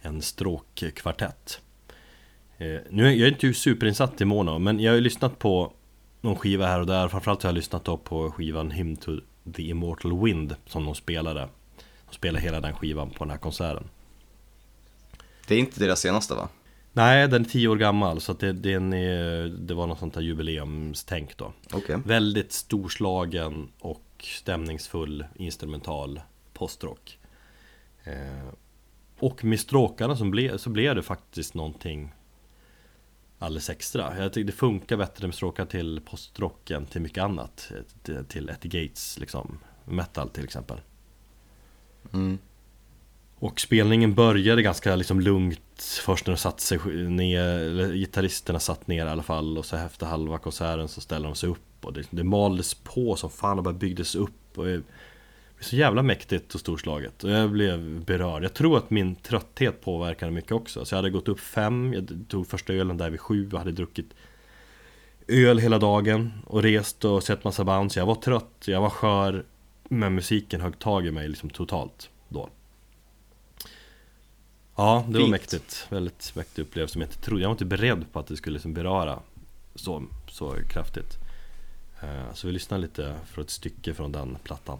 en stråkkvartett. Eh, nu är jag inte superinsatt i Mono, men jag har ju lyssnat på någon skiva här och där. Framförallt har jag lyssnat då på skivan Hymn to the Immortal Wind som de spelade. De spelade hela den skivan på den här konserten. Det är inte deras senaste va? Nej, den är tio år gammal så det, den är, det var något sånt här jubileumstänk då. Okej. Väldigt storslagen och stämningsfull instrumental postrock. Eh, och med stråkarna som ble, så blev det faktiskt någonting alldeles extra. Jag tycker det funkar bättre med stråkar till postrock än till mycket annat. Till, Etty Gates liksom, metal till exempel. Mm. Och spelningen började ganska liksom lugnt Först när de satt sig ner, eller gitarristerna satt ner i alla fall Och så efter halva konserten så ställde de sig upp Och det, det maldes på som fan och bara byggdes upp och så jävla mäktigt och storslaget Och jag blev berörd Jag tror att min trötthet påverkade mycket också Så jag hade gått upp fem Jag tog första ölen där vid sju och hade druckit Öl hela dagen Och rest och sett massa band Så jag var trött, jag var skör Men musiken högg tag i mig liksom totalt då Ja, det var Fint. mäktigt. Väldigt mäktig upplevelse som jag inte trodde. Jag var inte beredd på att det skulle liksom beröra så, så kraftigt. Eh, Så vi lyssnar lite för ett stycke från den plattan.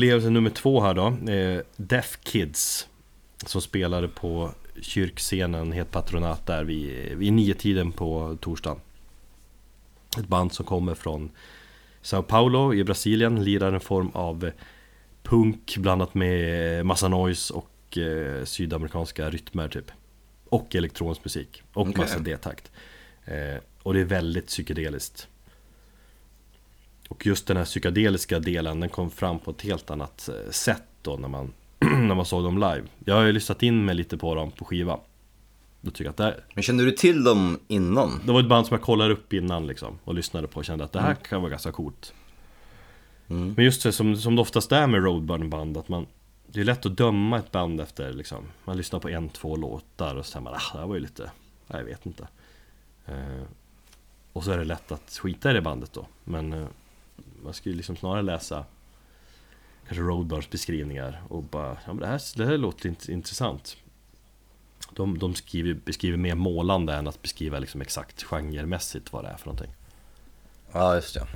Upplevelse nummer två här då, eh, Deaf Kids. Som spelade på kyrkscenen, het patronat där vid, vid nio tiden på torsdagen. Ett band som kommer från Sao Paulo i Brasilien, lirar en form av punk blandat med massa noise och eh, sydamerikanska rytmer typ. Och elektronisk musik. Och Okej. massa D-takt. Eh, och det är väldigt psykedeliskt. Och just den här psykedeliska delen, den kom fram på ett helt annat eh, sätt då när man, när man såg dem live. Jag har ju lyssnat in mig lite på dem på skiva. Då tycker att det, här, Men kände du till dem innan? det var ett band som jag kollade upp innan liksom och lyssnade på och kände att det här kan vara ganska coolt. Mm. Men just det som, som det oftast är med roadburn-band att man Det är lätt att döma ett band efter liksom Man lyssnar på en, två låtar och så säger man ah, det här var ju lite jag vet inte eh, Och så är det lätt att skita i det bandet då Men eh, Man skulle liksom snarare läsa Kanske Roadburns beskrivningar och bara Ja men det här, det här låter int- intressant. De, de skriver, beskriver mer målande än att beskriva liksom exakt genremässigt vad det är för någonting. Ja, just det.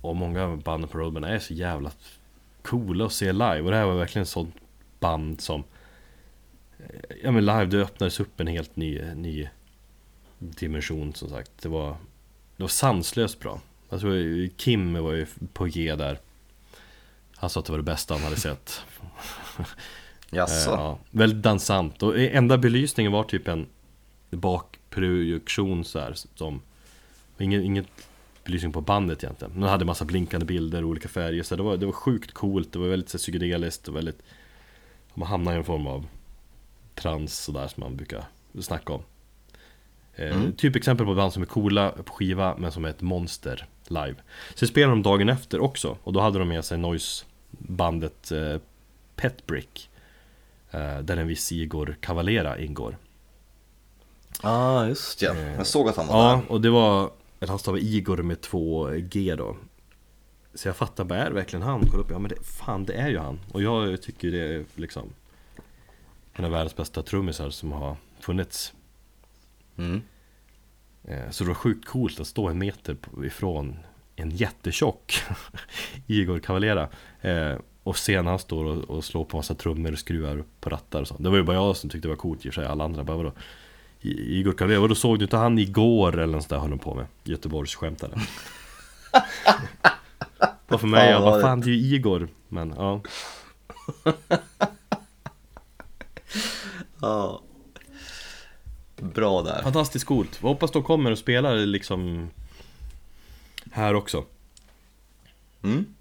Och många av banden på Roadburn är så jävla coola att se live. Och det här var verkligen ett sånt band som eh, Ja men live, det öppnades upp en helt ny, ny dimension som sagt. Det var Det var sanslöst bra Jag tror Kim var ju på G där. Han sa att det var det bästa han hade sett. Jaså? Eh, Ja, väldigt dansant. Och enda belysningen var typ en bakprojektion så här som Ingen, ingen belysning på bandet egentligen. Men hade massa blinkande bilder och olika färger så det var, det var sjukt coolt, det var väldigt så, här, psykedeliskt och väldigt Man hamnar i en form av trans sådär som man brukar snacka om Mm. Typ exempel på band som är coola på skiva men som är ett monster live Sen spelade de dagen efter också och då hade de med sig noise-bandet eh, Pet Brick eh, Där en viss Igor Cavalera ingår Ja, ah, just det. Eh, Jag såg att han var Ja, där. och det var Eller han stavade Igor med två G då Så jag fattar bara, är det verkligen han? Kolla upp, ja men det, fan det är ju han Och jag tycker det är liksom En av världens bästa trummisar som har funnits Mm. Eh, Så det var sjukt coolt att stå en meter ifrån en jättetjock Igor Cavalera eh, Och se när han står och, och slår på massa trummor och skruvar på rattar och så Det var ju bara jag som tyckte det var coolt i och för sig, alla andra bara vadå Igor Cavalera, vadå såg du inte han igår eller något sånt där höll de på med? Göteborgsskämtare Och för mig, Ja, jag bara fan det är ju Igor Men ja, Ja. Bra där. fantastiskt coolt. Jag hoppas de kommer och spelar liksom Här också. Mm.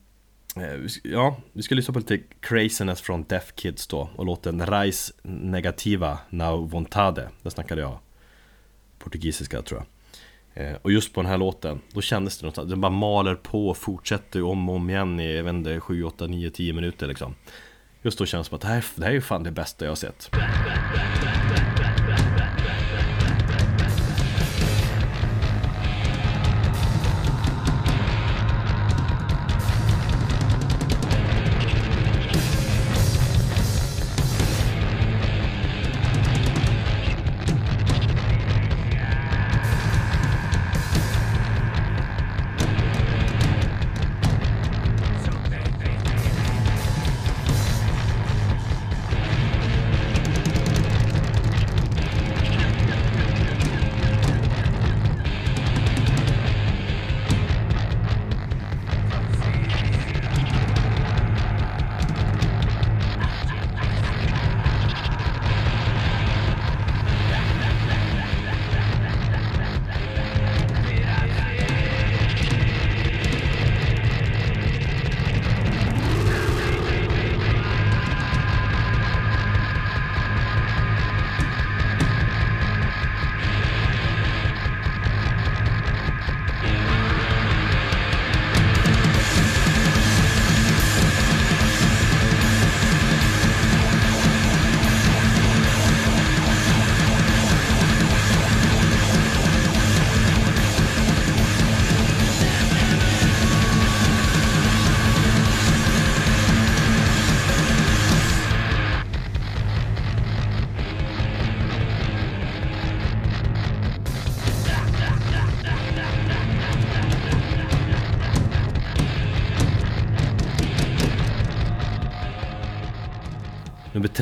Eh, Ja, vi ska lyssna på lite craziness från Deaf Kids då och låten Rais Negativa Now Vontade. Det snackade jag portugisiska tror jag. Eh, Och just på den här låten, då kändes det något Den bara maler på och fortsätter om och om igen i, jag vet inte, 7, 8, 9, 10 minuter liksom. Just då känns det som att det här, det här är ju fan det bästa jag har sett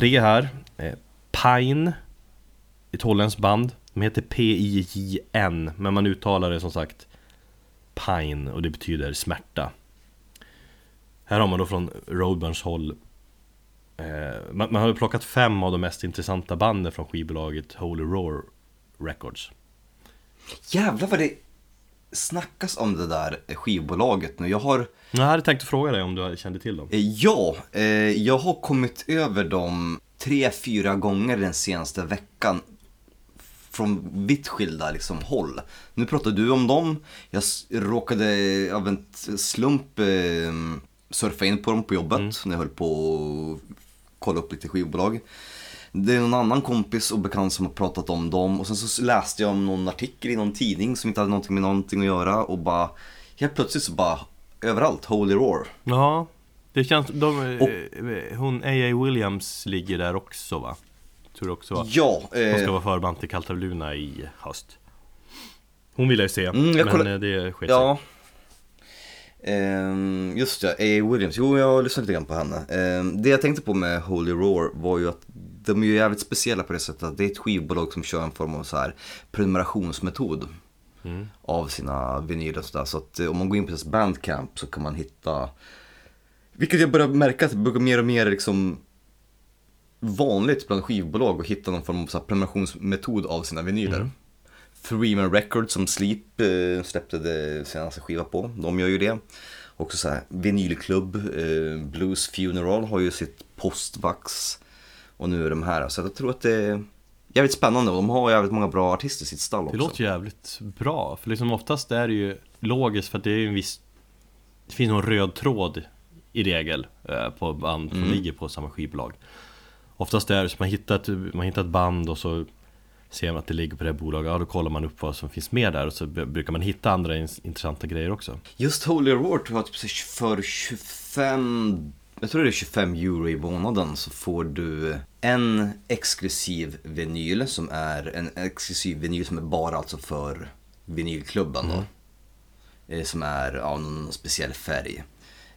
tre här, eh, Pine. Ett holländskt band. De heter P-I-J-N, men man uttalar det som sagt Pine och det betyder smärta. Här har man då från Roadburns håll eh, man, man har plockat fem av de mest intressanta banden från skivbolaget Holy Roar Records. Jävlar vad det snackas om det där skivbolaget nu. Jag har... Jag hade tänkt fråga dig om du kände till dem. Eh, Ja, eh, jag har kommit över dem tre, fyra gånger den senaste veckan. Från vitt skilda liksom, håll. Nu pratar du om dem. Jag råkade av en slump eh, surfa in på dem på jobbet när jag höll på att kolla upp lite skivbolag. Det är någon annan kompis och bekant som har pratat om dem och sen så läste jag om någon artikel i någon tidning som inte hade någonting med någonting att göra och bara helt plötsligt så bara överallt, Holy Roar. Ja, det känns... De, eh, hon A.A. Williams ligger där också va? Tror du också va? Ja, Hon eh, ska vara förband till Kaltarluna i höst. Hon vill jag ju se, Mm, jag men kollar- eh, det sket sig. Ja. Ehm, just det, A. Williams. Jo, jag har lyssnat lite grann på henne. Ehm, det jag tänkte på med Holy Roar var ju att de är ju jävligt speciella på det sättet att det är ett skivbolag som kör en form av så här prenumerationsmetod Mm. av sina vinyler och sådär. Så att eh, om man går in på deras bandcamp så kan man hitta, vilket jag börjar märka att det blir mer och mer liksom vanligt bland skivbolag att hitta någon form av så här prenumerationsmetod av sina vinyler. Mm. Three Man Records som Sleep eh, släppte det senaste skiva på, de gör ju det. Också så här vinylklubb, eh, Blues Funeral har ju sitt postvax. Och nu är de här, så jag tror att det är jävligt spännande. Och de har jävligt många bra artister i sitt stall också. Det låter jävligt bra, för liksom oftast är det ju logiskt för att det är en viss Det finns någon röd tråd i regel eh, på band som Mm. ligger på samma skivbolag. Oftast är det så man hittar ett, man hittar ett band och så ser man att det ligger på det här bolaget, ja då kollar man upp vad som finns med där och så brukar man hitta andra in- intressanta grejer också. Just Holy tror jag typ för 25, jag tror det är 25 euro i månaden så får du en exklusiv vinyl som är en exklusiv vinyl som är bara alltså för vinylklubben då. Eh, Som är av någon speciell färg.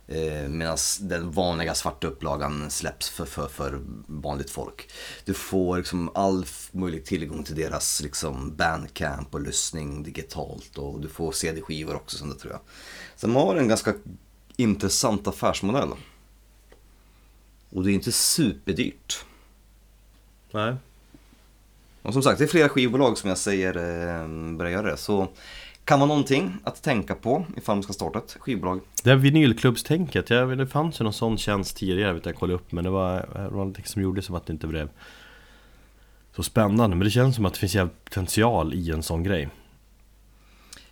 Eh, Medan den vanliga svarta upplagan släpps för, för, för vanligt folk. Du får liksom all möjlig tillgång till deras liksom bandcamp och lyssning digitalt och du får CD-skivor också som det tror jag. Så de har en ganska intressant affärsmodell. Och det är inte superdyrt. Nej Och som sagt, det är flera skivbolag som jag säger eh, börjar göra det. Så kan vara någonting att tänka på ifall man ska starta ett skivbolag. Det här vinylklubbstänket, jag, det fanns ju någon sån tjänst tidigare, vet jag, jag kollade upp Men det var, det var någonting som gjorde som att det inte blev så spännande Men det känns som att det finns jävligt potential i en sån grej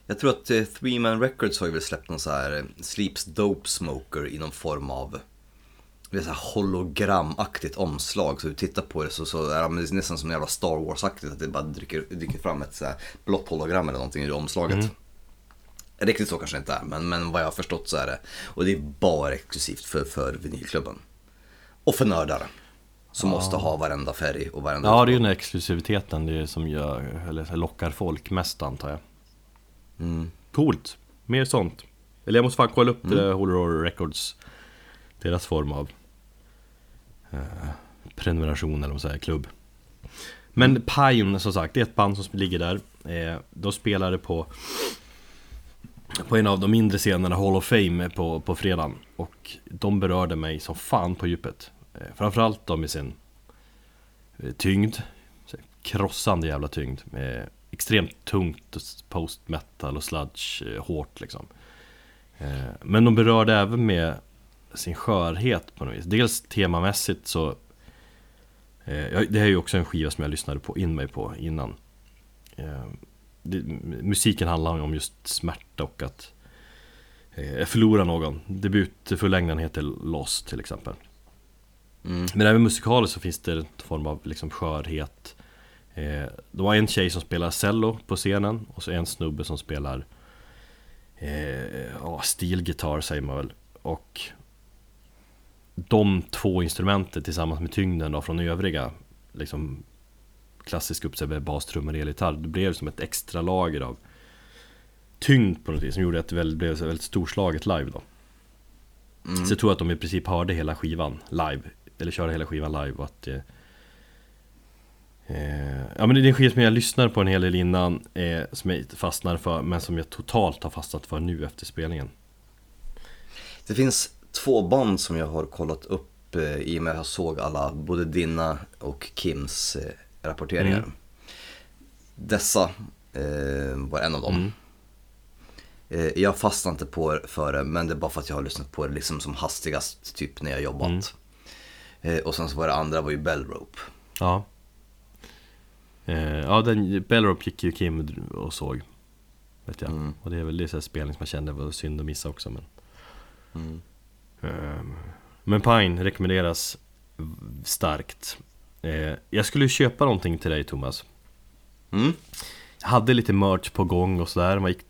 Jag tror att eh, Three Man Records har ju väl släppt någon så här eh, Sleeps Dope Smoker i någon form av det är så här hologramaktigt omslag. Så du tittar på det så, så är det nästan som en jävla Star Wars-aktigt. Att det bara dyker, dyker fram ett så här blått hologram eller någonting i omslaget. Riktigt så kanske det inte är, men, men vad jag har förstått så är det. Och det är bara exklusivt för, för vinylklubben. Och för nördar. Som måste ha varenda färg och varenda Ja, det är ju den här exklusiviteten det är som gör, eller lockar folk mest antar jag Mm. Coolt, mer sånt Eller jag måste fan kolla upp det där Holy Roar Records Deras form av eh, Prenumeration eller vad man säger, klubb. Men Pine som sagt, det är ett band som ligger där. Eh, De spelade på På en av de mindre scenerna, Hall of Fame på, på fredagen. Och de berörde mig som fan på djupet. Eh, Framförallt de med sin eh, tyngd. Krossande jävla tyngd. Eh, extremt tungt post metal och sludge eh, hårt liksom. Eh, men de berörde även med sin skörhet på något vis. Dels temamässigt så eh, Det här är ju också en skiva som jag lyssnade på in mig på innan. Eh, det, Musiken handlar om just smärta och att eh, förlora någon. Debutfullängden heter Lost till exempel. Mm. men även musikaliskt så finns det en form av liksom skörhet. Eh, Det var en tjej som spelar cello på scenen och så en snubbe som spelar eh, ja, stilgitarr säger man väl. Och de två instrumenten tillsammans med tyngden då från övriga liksom klassisk uppsättning bas, trummor, elgitarr. Det blev som ett extra lager av tyngd på något vis som gjorde att det väl blev så väldigt storslaget live då. Mm. så jag tror att de i princip hörde hela skivan live eller köra hela skivan live och att eh, eh, Ja men det är en skiva som jag lyssnar på en hel del innan eh, Som jag fastnar för men som jag totalt har fastnat för nu efter spelningen. Det finns två band som jag har kollat upp eh, i och med att jag såg alla, både dina och Kims eh, rapporteringar. Mm. Dessa eh, var en av dem. Mm. Eh, jag fastnade inte på för det, men det är bara för att jag har lyssnat på det liksom som hastigast, typ när jag jobbat. Mm. Eh, och sen så var det andra var ju Bellrope. Ja eh, Ja den, Bellrope gick ju Kim och såg Vet jag Mm. Och det är väl det spelning som jag kände var synd att missa också men Mm. Men Pine rekommenderas starkt. Eh, Jag skulle köpa någonting till dig Thomas. Mm. Jag hade lite merch på gång och sådär. Man gick,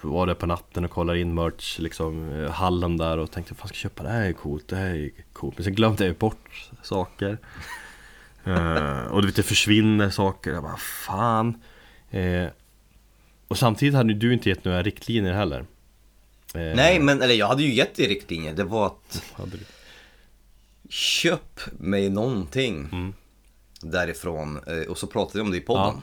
var där på natten och kollade in merch liksom eh, Hallen där och tänkte fan ska jag köpa det här? Är coolt, det här är coolt. Men sen glömde jag bort saker. Eh, Och du vet det försvinner saker, jag bara fan. Eh, Och samtidigt hade du inte gett några riktlinjer heller Nej, men eller jag hade ju gett dig riktlinjer. Det var att köp mig någonting Mm. därifrån. Eh, och så pratade vi om det i podden. Ja.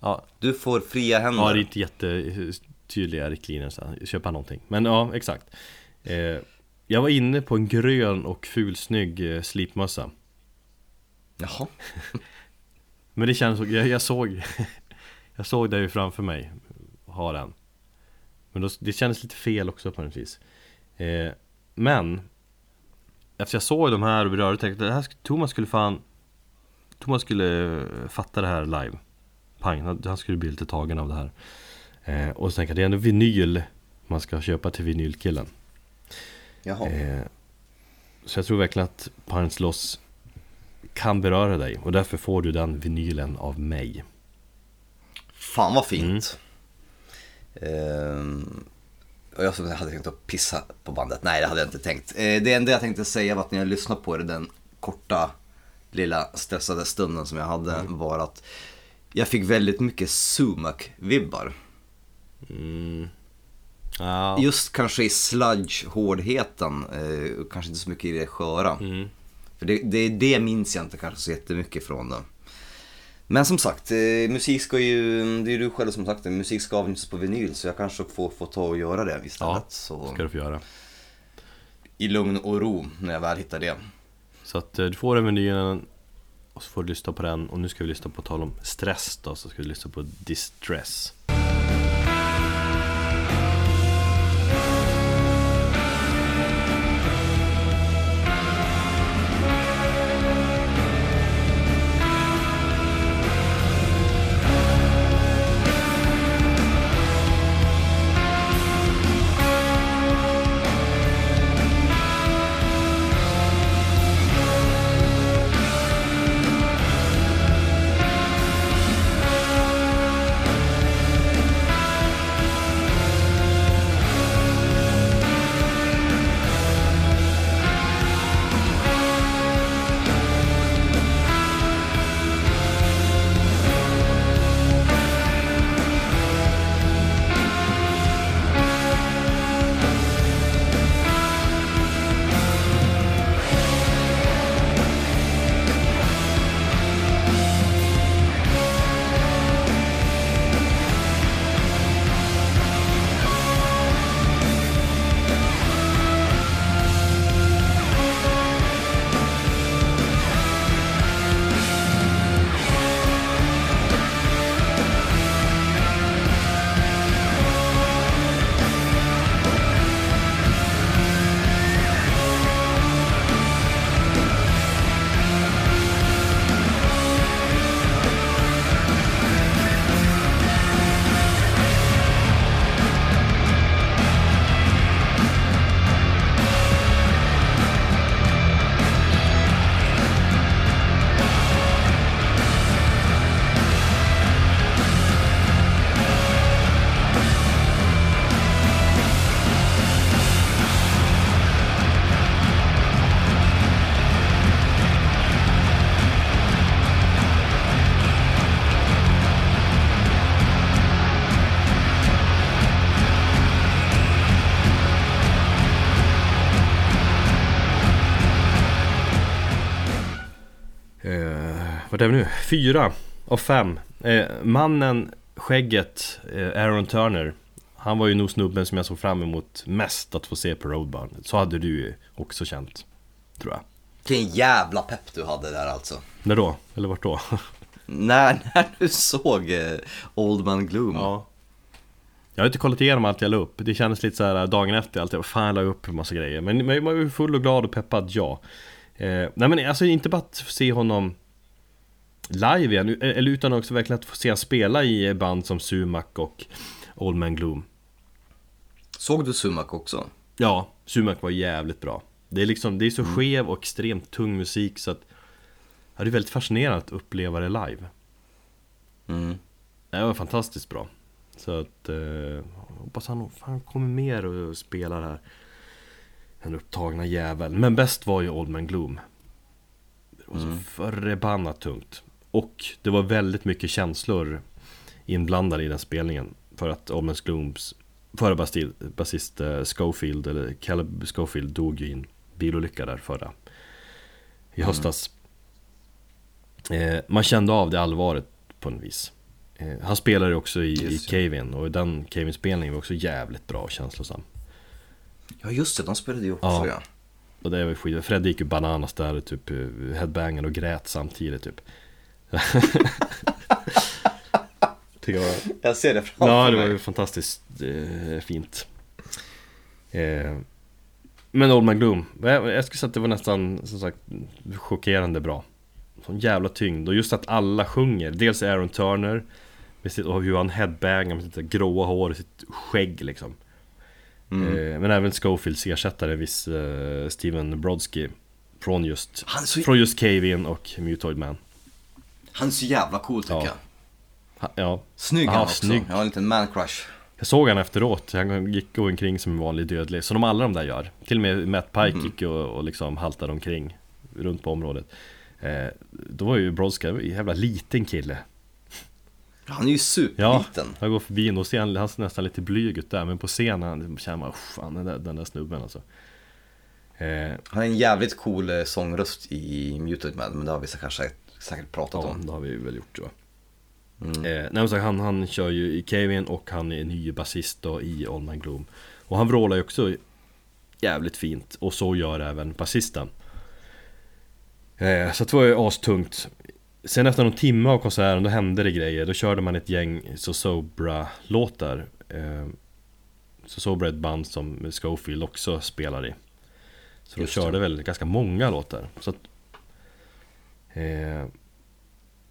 Ja, Du får fria händer. Ja, det är inte jättetydliga riktlinjer så här. köpa någonting Men ja, exakt eh, Jag var inne på en grön och fulsnygg eh, slipmössa Jaha. Men det kändes, jag, jag såg Jag såg det ju framför mig Ha den Men då, det kändes lite fel också på något vis eh, Men Efter jag såg de här och berörde tänkte jag, sk- Thomas skulle fan Thomas skulle eh, fatta det här live Pang, han, han skulle bli lite tagen av det här eh, Och så tänkte jag, det är ändå vinyl Man ska köpa till vinylkillen Jaha. Eh, så jag tror verkligen att Pines Loss kan beröra dig och därför får du den vinylen av mig. Fan vad fint. Mm. Ehm, och jag hade tänkt att pissa på bandet. Nej, det hade jag inte tänkt. Eh, det enda jag tänkte säga var att när jag lyssnade på det den korta lilla stressade stunden som jag hade Mm. var att jag fick väldigt mycket Sumac-vibbar. Mm. Ja. Just kanske i sludge-hårdheten, eh, och kanske inte så mycket i det sköra. Mm. För det, det, det minns jag inte kanske så jättemycket från det. Men som sagt, eh, musik ska ju, det är du själv som sagt musik ska avnjutas på vinyl så jag kanske får, får ta och göra det istället. Ja, så, ska du få göra. I lugn och ro när jag väl hittar det. Så att eh, du får den vinylen och så får du lyssna på den och nu ska vi lyssna på tal om stress då så ska vi lyssna på Distress. Vart är vi nu? Fyra av fem. Eh, mannen, skägget, eh, Aaron Turner. Han var ju nog snubben som jag såg fram emot mest att få se på Roadburn. Så hade du ju också känt, tror jag. Vilken jävla pepp du hade där alltså. När då? Eller vart då? När, när du såg eh, Old Man Gloom. Ja. Jag har inte kollat igenom allt jag la upp. Det kändes lite så här dagen efter, allt jag fan jag la upp en massa grejer. Men men man var ju full och glad och peppad, ja. Eh, nej men alltså inte bara att se honom live igen, eller utan också verkligen att få se honom spela i band som Sumac och Old Man Gloom. Såg du Sumac också? Ja, Sumac var jävligt bra. Det är liksom, det är så skev och extremt tung musik så att Ja, det är väldigt fascinerande att uppleva det live. Mm. Det var fantastiskt bra. Så att, eh, hoppas han, han kommer mer och spelar här. Den upptagna jävel. Men bäst var ju Old Man Gloom. Det var så Mm. förbannat tungt. Och det var väldigt mycket känslor inblandade i den spelningen. För att Man Glooms förra basist, eh, Schofield, eller Caleb Schofield, dog ju i en bilolycka där förra. I höstas. Eh, man kände av det allvaret på en vis. Eh, han spelade också i, i Just det. Kevin och den Kevin-spelningen var också jävligt bra och känslosam. Ja just det, de spelade ju också Ja. ja. Och det var skit. Fred gick ju bananas där, typ eh, headbangade och grät samtidigt typ. Jag. Jag ser det framför Ja, det var mig. ju fantastiskt eh, fint. Eh, men Old Man Gloom, jag, jag skulle säga att det var nästan som sagt chockerande bra. Sån jävla tyngd och just att alla sjunger. Dels Aaron Turner med sitt, och hur han headbangar med sitt gråa hår och sitt skägg liksom. Mm. Eh, men även Schofields ersättare, viss eh, Steven Brodsky. Från just, från just Cave-In och Mutoid Man. Han är så jävla cool tycker Ja. jag. Ha, ja, Snygg Ja, han också. snygg. Jag har en liten man crush. Jag såg han efteråt, han gick omkring som en vanlig dödlig, som de alla de där gör Till och med Matt Pike gick och, och liksom haltade omkring runt på området eh, Då var ju Brodska en jävla liten kille Han är ju Ja, superliten. jag går förbi och ser han, han ser nästan lite blyg ut där Men på scenen känner man, "Uff, fan den där, den där snubben alltså eh, Han är en jävligt cool eh, sångröst i Muted Man, men det har vi kanske säkert pratat Ja, om. det har vi väl gjort tror jag. Mm. Eh, nej, så han, han kör ju i Kevin och han är ny basist då i All Man Gloom. Och han vrålar ju också jävligt fint och så gör även basisten. Eh, Så det var ju astungt. Sen efter någon timme av konserten då hände det grejer. Då körde man ett gäng Zozobra-låtar eh, Zozobra är ett band som Schofield också spelar i. Så de Just det. körde väl ganska många låtar. Så att, eh,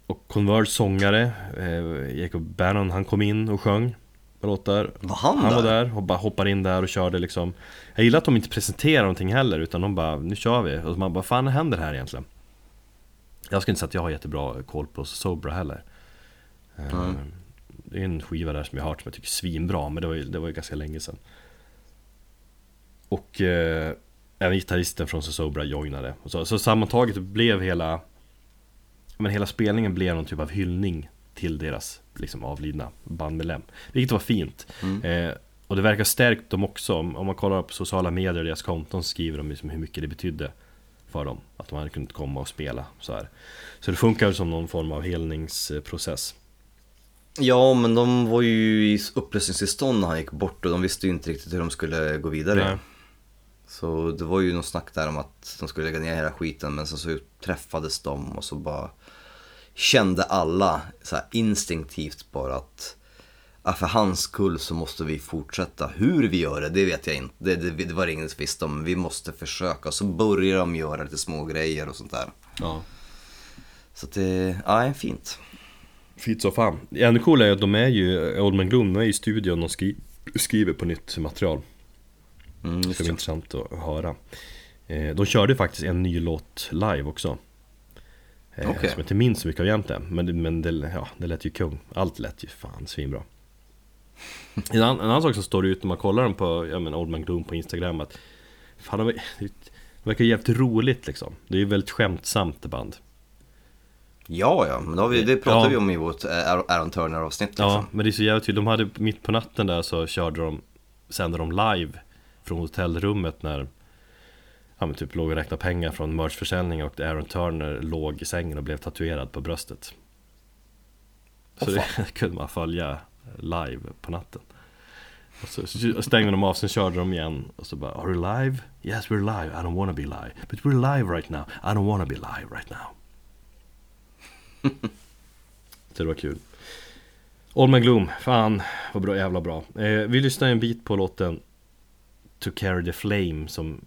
och Converge sångare, eh, Jacob Bannon, han kom in och sjöng låtar Var han, Han där? var där och bara hoppade in där och körde liksom Jag gillar att de inte presenterar någonting heller utan de bara, nu kör vi Och man bara, fan händer här egentligen? Jag ska inte säga att jag har jättebra koll på Sobra heller Mm. Det är en skiva där som jag har hört som jag tycker är svinbra men det var ju, det var ju ganska länge sedan Och eh, även gitarristen från Sobra joinade så, så sammantaget blev hela Men hela spelningen blev någon typ av hyllning till deras liksom avlidna bandmedlem Vilket var fint Mm. eh, Och det verkar stärkt dem också Om man kollar på sociala medier och deras konton så skriver de liksom hur mycket det betydde För dem Att de hade kunnat komma och spela så här Så det funkar som någon form av helningsprocess Ja, men de var ju i upplösningstillstånd när han gick bort och de visste ju inte riktigt hur de skulle gå vidare. Nej. Så det var ju någon snack där om att de skulle lägga ner hela skiten men sen så träffades de och så bara kände alla så här instinktivt bara att ja, för hans skull så måste vi fortsätta. Hur vi gör det, det vet jag inte. Det, det, det var det ingen som visste om. Vi måste försöka. Så börjar de göra lite små grejer och sånt där. Ja Så att det, ja, fint. Fint så fan Ännu coolare är att de är ju, Old Man Gloom, de är i studion och skri skriver på nytt material Mm, Det ska bli intressant att höra eh, De körde faktiskt en ny låt live också eh, Okej. Som jag inte minns så mycket av egentligen Men, det- men det, ja, det lät ju kung Allt lät ju fan svinbra en, annan, en annan sak som står ut när man kollar dem på ja, men Old Man Gloom på Instagram att Fan, de, det verkar jävligt roligt liksom Det är ju väldigt skämtsamt band Ja, ja, men det, har vi, det pratade Ja. vi om i vårt eh, Aaron Turner-avsnitt. Liksom. Ja, men det är så jävligt tydligt. De hade mitt på natten där så körde de Sände de live Från hotellrummet när ja, men typ låg och räknade pengar från merchförsäljning och Aaron Turner låg i sängen och blev tatuerad på bröstet. Så Åh, det kunde man följa live på natten. Och så stängde de av, sen körde de igen och så bara Are you live? Yes we're live, I don't wanna be live. But we're live right now, I don't wanna be live right now. Så det var kul. All My Gloom, fan vad bra, jävla bra. Eh, Vi lyssnade en bit på låten To Carry The Flame som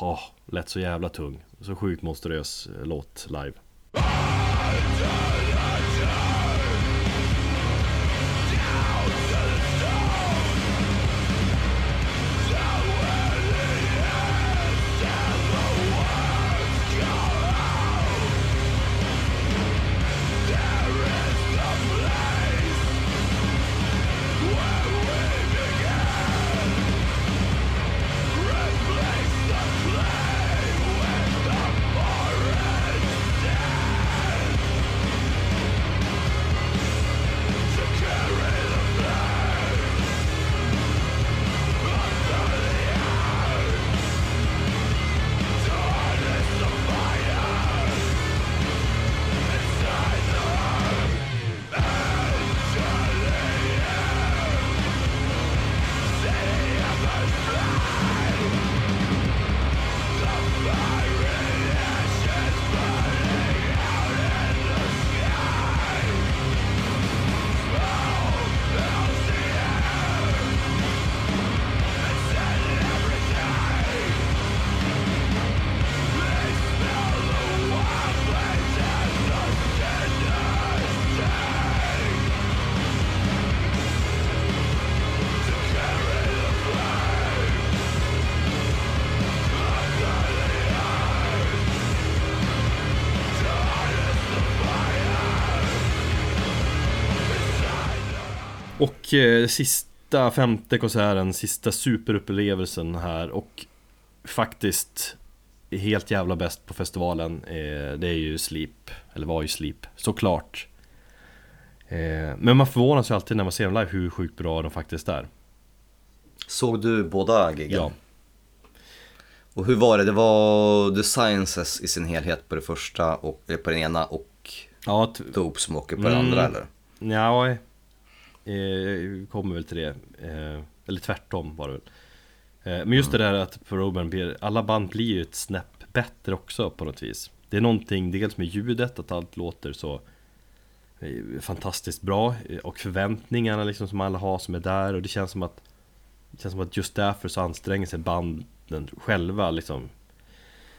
oh, lät så jävla tung. Så sjukt monstruös eh, låt live. Sista femte konserten, sista superupplevelsen här och faktiskt helt jävla bäst på festivalen eh, Det är ju Sleep, eller var ju Sleep, såklart eh, Men man förvånas ju alltid när man ser dem live hur sjukt bra de faktiskt är Såg du båda giggen? Ja, Och hur var det? Det var The Sciences i sin helhet på det första och, på den ena och ja Dope Smoker på den Mm. andra eller? Ja, eh, kommer väl till det. Eh, eller tvärtom var det väl. Eh, men just det där att på Roman blir, alla band blir ju ett snäpp bättre också på något vis. Det är någonting, dels med ljudet, att allt låter så eh, fantastiskt bra eh, och förväntningarna liksom som alla har som är där och det känns som att det känns som att just därför så anstränger sig banden själva liksom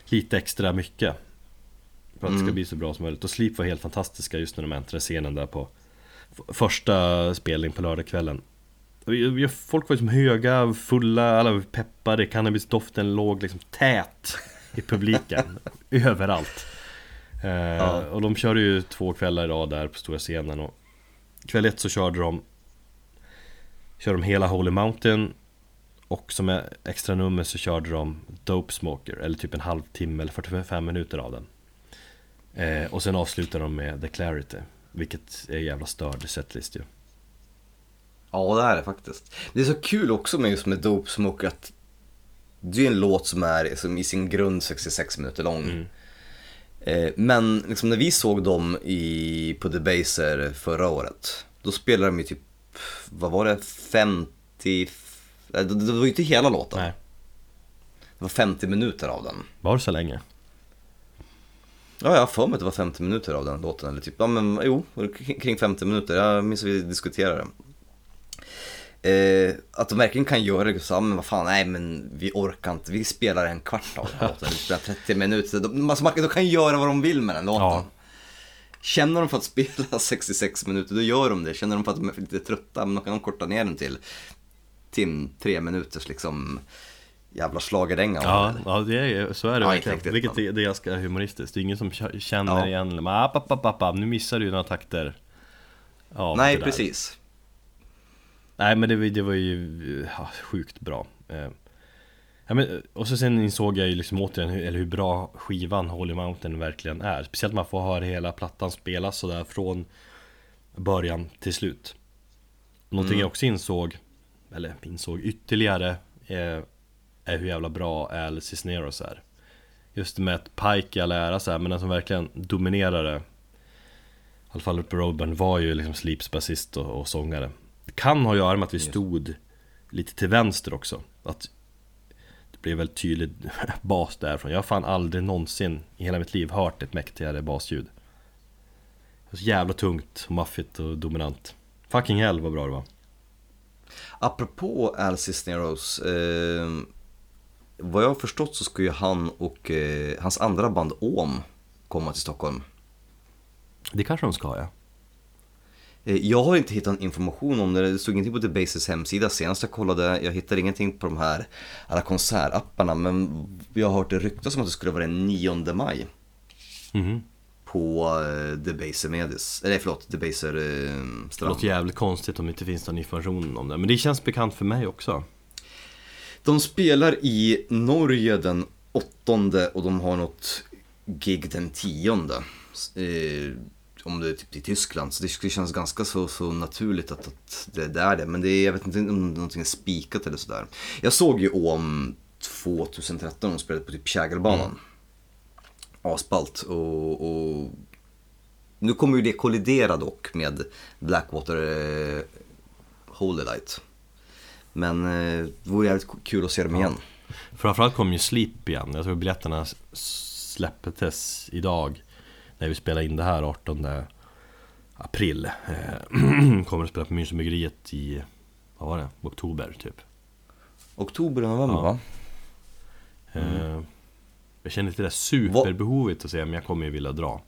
lite extra mycket för att det ska Mm. bli så bra som möjligt. Och Sleep var helt fantastiska just när de äntrade scenen där på första spelning på lördagskvällen. Folk var liksom höga, fulla, alla var peppade, cannabisdoften låg liksom tät i publiken, överallt. Eh, Ja. Och de körde ju två kvällar i rad där på stora scenen och kväll ett så körde de Körde de hela Holy Mountain och som extra nummer så körde de Dope Smoker, eller typ en halvtimme eller 45 minuter av den. Eh, och sen avslutar de med The Clarity, vilket är jävla störd setlist ju. Ja, det är det faktiskt. Det är så kul också med just med Dope Smoker att det är en låt som är som i sin grund 66 minuter lång. Mm. Eh, men liksom när vi såg dem i, på Debaser förra året, då spelade de ju typ, vad var det, 50, nej, det, det var ju inte hela låten. Nej, Det var 50 minuter av den. var det så länge? Ja, jag har för mig att det var 50 minuter av den låten, eller typ, ja men jo, kring 50 minuter, jag minns att vi diskuterade det. Eh, att de verkligen kan göra det, så, men vad fan, nej men vi orkar inte, vi spelar en kvart av den låten, vi spelar 30 minuter, de, alltså, de kan göra vad de vill med den låten. Ja. Känner de för att spela 66 minuter, då gör de det. Känner de för att de är lite trötta, men då kan de korta ner den till, till tre minuters liksom jävla schlagerdänga. Ja, ja det är, så är det Ja, verkligen. riktigt, Vilket men- är, det är ganska humoristiskt. Det är ingen som känner Ja. igen men, app, app, app, app, app, nu missar du några takter. av Nej, precis. Nej men det, var- det var ju ja, sjukt bra eh, ja, men, Och så sen insåg jag ju liksom återigen hur, eller hur bra skivan Holy Mountain verkligen är Speciellt när man får höra hela plattan spelas sådär från början till slut Någonting Mm. jag också insåg Eller insåg ytterligare eh, Är hur jävla bra Al Cisneros är. Just med att Pike i all ära så här, men den som verkligen dominerade i alla fall på Roadburn var ju liksom Sleeps basist och, och sångare. Det kan ha att göra med att vi stod lite till vänster också. Att det blev väldigt tydligt bas därifrån. Jag har fan aldrig någonsin i hela mitt liv hört ett mäktigare basljud. Så jävla tungt maffigt och dominant. Fucking hell vad bra det var. Apropå Al Cisneros, eh, vad jag har förstått så ska ju han och eh, hans andra band Om komma till Stockholm. Det kanske de ska ja Eh, Jag har inte hittat information om det, det stod ingenting på The Bases hemsida senast jag kollade. Jag hittade ingenting på de här alla konsertapparna men jag har hört det ryktas om att det skulle vara den 9 maj Mhm. på eh, The Baser Medis, eller förlåt, The Baser eh, Det strand. låter jävligt konstigt om det inte finns någon information om det Men det känns bekant för mig också De spelar i Norge den åttonde och de har något gig den tionde. Eh, om det är typ i Tyskland. Så det känns ganska så, så naturligt att, att det, är det. Men det är, jag vet inte om någonting är spikat eller sådär. Jag såg ju om 2013 de spelade på typ Kägelbanan. Asballt och, och nu kommer ju det kollidera dock med Blackwater eh, Holy Light. Men eh, det vore jävligt kul att se dem igen. Framförallt kom ju Sleep igen Jag tror biljetterna släpptes idag När vi spelar in det här 18 april Eh, Kommer att spela på Münchenbryggeriet i Vad var det? Oktober typ Oktober och november Ja. va? Eh, Jag känner inte det där superbehovet att säga men jag kommer ju vilja dra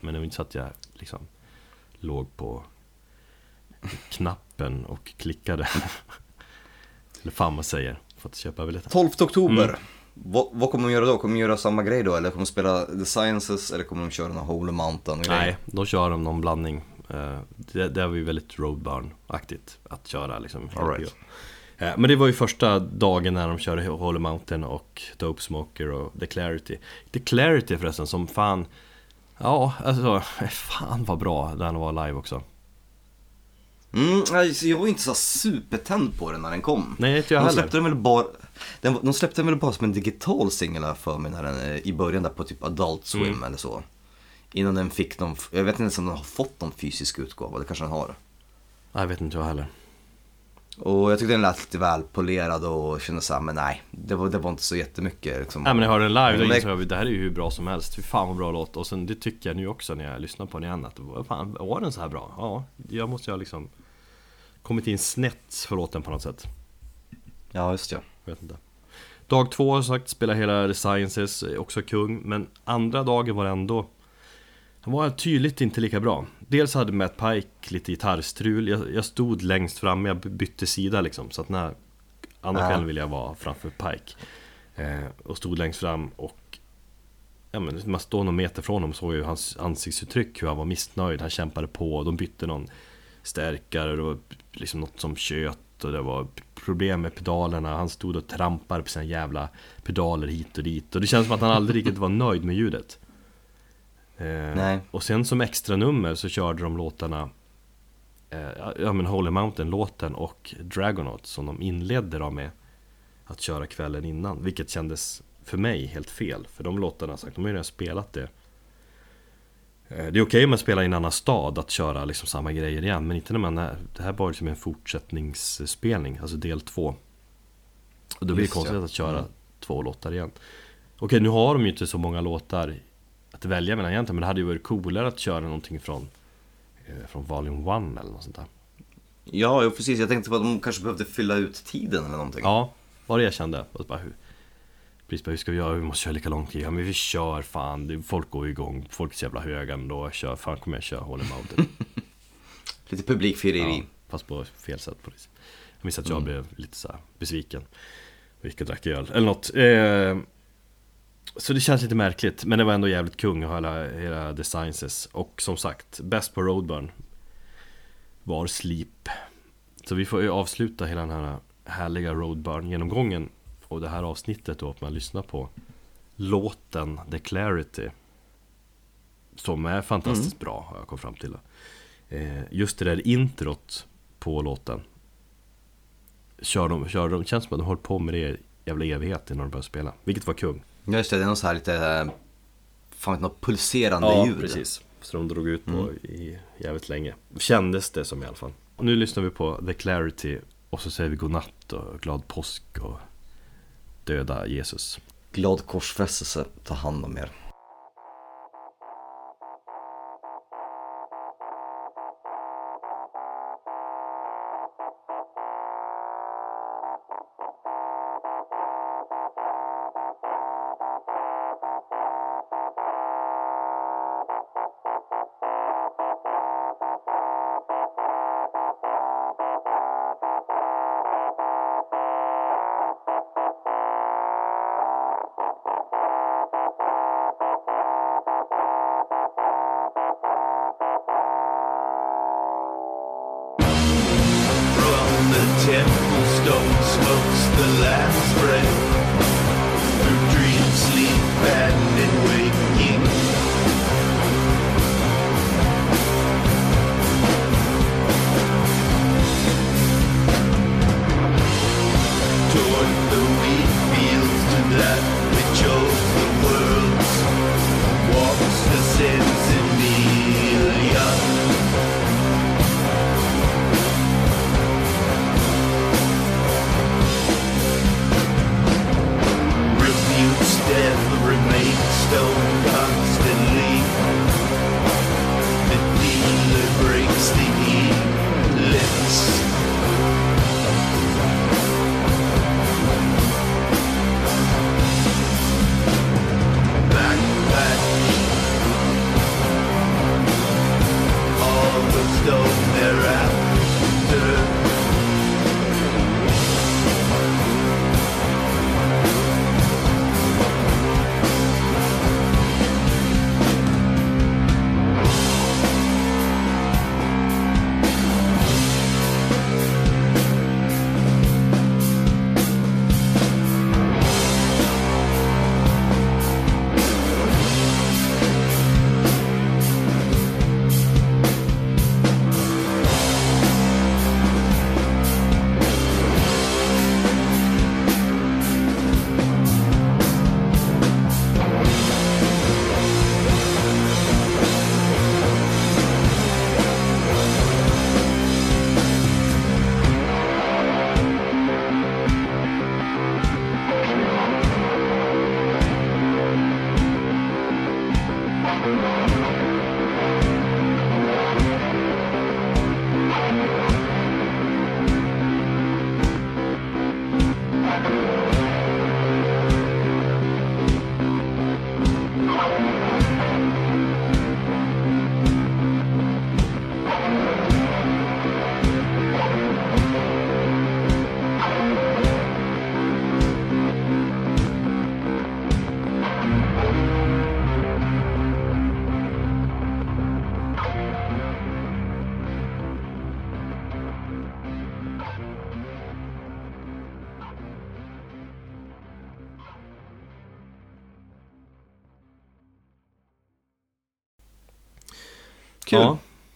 Men det var inte så att jag liksom Låg på Knappen och klickade Eller fan man säger För att köpa biljetter 12 oktober. Mm. Vad, vad kommer de göra då? Kommer de göra samma grej då? Eller kommer de spela The Sciences? Eller kommer de köra någon Holy Mountain? grej? Nej, då kör de någon blandning Eh, Det, det var ju väldigt roadburn-aktigt att köra liksom All right. Eh, Men det var ju första dagen när de körde Holy Mountain och Dope Smoker och The Clarity The Clarity förresten som fan Ja, alltså fan vad bra den var live också Mm, alltså, jag var inte så supertänd på den när den kom. Nej, inte jag de heller. släppte den väl bara, den, de släppte den väl bara som en digital singel för mig när den, eh, i början där på typ Adult Swim Mm. eller så. Innan den fick någon, jag vet inte ens om den har fått någon fysisk utgåva, det kanske den har. Jag vet inte jag heller Och jag tyckte den lät lite väl polerad och kände såhär, men nej, det var, det var inte så jättemycket liksom. Nej men när jag hörde den live, då insåg jag det här är ju hur bra som helst Fy fan vad bra låt Och sen det tycker jag nu också när jag lyssnar på den igen Att fan, var den så här bra? Ja, jag måste ha liksom Kommit in snett för låten på något sätt. Ja, just ja. Jag vet inte. Dag två har sagt, spela hela The Sciences, också kung Men andra dagen var det ändå Han var tydligt inte lika bra. Dels hade Matt Pike lite gitarrstrul Jag, jag stod längst fram, jag bytte sida liksom Så att när Andra kvällen ville jag vara framför Pike. Eh, Och stod längst fram och Ja men man står någon meter från honom såg ju hans ansiktsuttryck hur han var missnöjd Han kämpade på, de bytte någon stärkare, var liksom något som tjöt och det var problem med pedalerna. Han stod och trampade på sina jävla pedaler hit och dit. Och det känns som att han aldrig riktigt var nöjd med ljudet. Eh. Och sen som extra nummer så körde de låtarna eh, Ja men Holy Mountain-låten och Dragonaut som de inledde då med Att köra kvällen innan. Vilket kändes för mig helt fel För de låtarna, sagt, de har ju redan spelat det Det är okej om man spelar i en annan stad att köra liksom samma grejer igen Men inte när man är, det här var liksom en fortsättningsspelning, alltså del två Och då blir det konstigt ja. att köra Mm. två låtar igen Okej, nu har de ju inte så många låtar att välja mellan egentligen Men det hade ju varit coolare att köra någonting från eh, Från Volume 1 eller något sånt där Ja, precis. Jag tänkte på att de kanske behövde fylla ut tiden eller någonting. Ja, var det jag kände. Och bara, hur, precis, bara, hur ska vi göra? Vi måste köra lika lång tid. Ja men vi kör fan. Folk går igång. Folk är så jävla höga ändå. Kör, fan kommer jag köra Holy Mountain. Lite publikfireri. ja, fast på fel sätt på det. Jag minns att jag blev lite så här besviken. Och gick och drack öl. Eller något. Eh, så det känns lite märkligt. Men det var ändå jävligt kung att hela, hela The Sciences. Och som sagt, bäst på Roadburn var Sleep. Så vi får ju avsluta hela den här härliga Roadburn-genomgången och det här avsnittet då att man lyssnar på låten The Clarity. Som är fantastiskt bra har jag kommit fram till. Eh, just det där introt på låten. Kör de, kör de, känns som att de hållit på med det jävla evighet innan de började spela. Vilket var kung. Ja just det, det är något så här lite, fan något pulserande ljud. precis. Så de drog ut på i jävligt länge. Kändes det som i alla fall. Och nu lyssnar vi på The Clarity och så säger vi godnatt och glad påsk och döda Jesus. Glad korsfästelse, ta hand om er.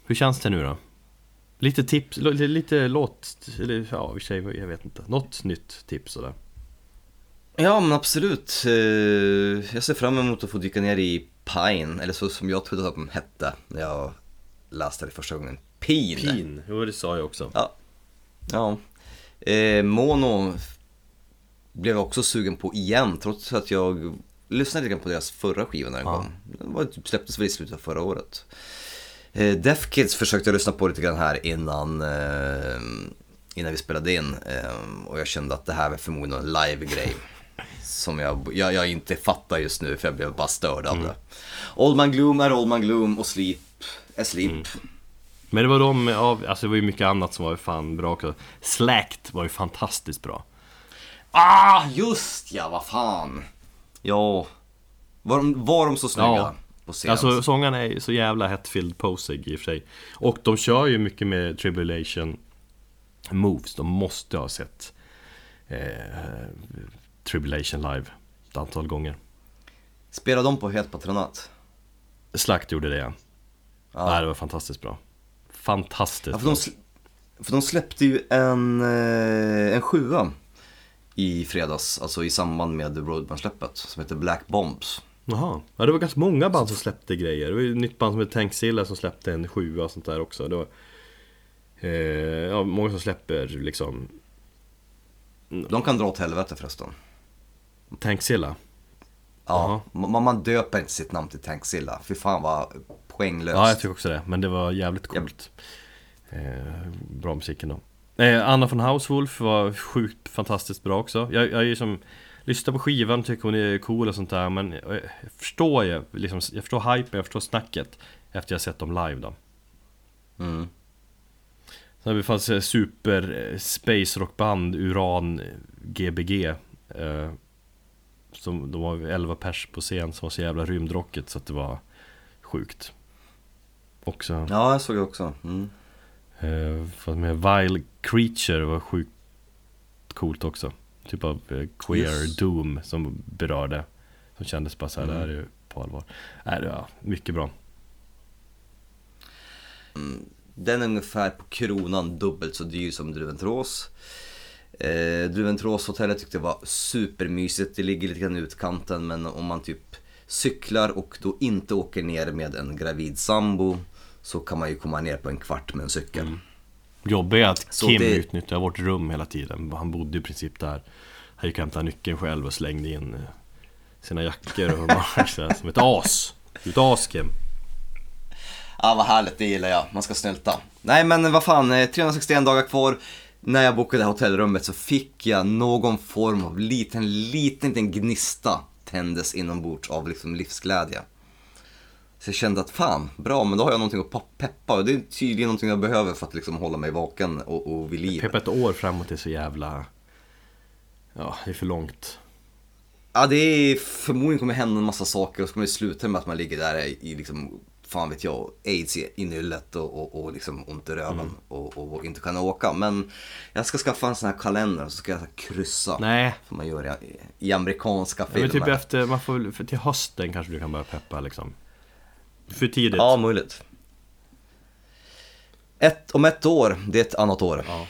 Hur känns det nu då? Lite tips, lite, lite låt, eller ja, i sig, jag vet inte. Något nytt tips sådär. Ja men absolut. Eh, Jag ser fram emot att få dyka ner i Pine, eller så som jag trodde att de hette när jag läste det första gången. Pin. Pin, jo det sa jag också. Ja. ja. Eh, Mono blev jag också sugen på igen, trots att jag lyssnade lite grann på deras förra skiva när den Ja. kom. Den var, typ, släpptes väl i slutet av förra året. Eh, Def Kids försökte jag lyssna på lite grann här innan, eh, innan vi spelade in. Eh, och jag kände att det här var förmodligen en live-grej. Som jag, jag, jag inte fattar just nu för jag blev bara störd av det. Old Man Gloom är Old Man Gloom och Sleep är Sleep. Men det var de av, alltså det var ju mycket annat som var fan bra också. Slacked var ju fantastiskt bra. Ah, just ja, vad fan. Ja, var de, var de så snygga Ja. På scen? Alltså sångarna är så jävla hetfilled posig i och för sig. Och de kör ju mycket med Tribulation Moves. De måste ha sett eh, Tribulation live ett antal gånger. Spelar de på Helt Patronat? Slakt gjorde det ja. Ja. Nej, det var fantastiskt bra. Fantastiskt Ja, för, de, för de släppte ju en, eh, en sjua i fredags, alltså i samband med Roadman-släppet, som heter Black Bombs. Jaha, ja det var ganska många band som släppte grejer. Det var ju ett nytt band som heter Tankzilla som släppte en sjua och sånt där också. Det var, eh, ja, många som släpper liksom De kan dra åt helvete förresten. Tankzilla. Ja, man, man döper inte sitt namn till Tankzilla. Fy fan vad poänglöst. Ja, jag tycker också det. Men det var jävligt coolt. Eh, bra musiken då. Eh, Anna von Hauswolf var sjukt fantastiskt bra också. Jag, jag är ju som Lyssnar på skivan, tycker hon är cool och sånt där men jag, jag förstår ju, liksom, jag förstår hypen, jag förstår snacket Efter jag sett dem live då Mm. Sen fanns det super eh, space rockband Uran Gbg eh, som, De var 11 pers på scen som var så jävla rymdrocket så att det var sjukt Också Ja, jag såg det också. Mm. eh, med Vile Creature var sjukt coolt också Typ av eh, queer Yes. doom som berörde Som kändes bara såhär, Mm. det här är ju på allvar det var mycket bra Den är ungefär på kronan dubbelt så dyr som Druventrås. Eh, Druventråshotellet tyckte jag var supermysigt. Det ligger lite grann i utkanten men om man typ cyklar och då inte åker ner med en gravid sambo så kan man ju komma ner på en kvart med en cykel. Jobbiga är att Så Kim det- utnyttjade vårt rum hela tiden Han bodde i princip där Han gick och hämtade nyckeln själv och slängde in eh, Sina jackor och här, som ett as ett as Kim Ja vad härligt, det gillar jag. Man ska snylta. Nej men vad fan, eh, 361 dagar kvar. När jag bokade hotellrummet så fick jag någon form av liten, liten, liten gnista tändes inombords av liksom livsglädje. Så jag kände att fan, bra men då har jag någonting att pa- peppa och det är tydligen någonting jag behöver för att liksom hålla mig vaken och, och vid liv. Peppa ett år framåt är så jävla Ja, det är för långt Ja det är förmodligen kommer hända en massa saker och så kommer det sluta med att man ligger där i liksom, fan vet jag, aids i nyllet och, och, och liksom ont i röven och, och, och inte kunna åka. Men jag ska skaffa en sån här kalender och så ska jag kryssa. Nej, Som man gör i, i amerikanska ja, men filmer. typ efter, man får för till hösten kanske du kan börja peppa liksom För tidigt Ja, möjligt. Ett, om ett år, det är ett annat år. Ja.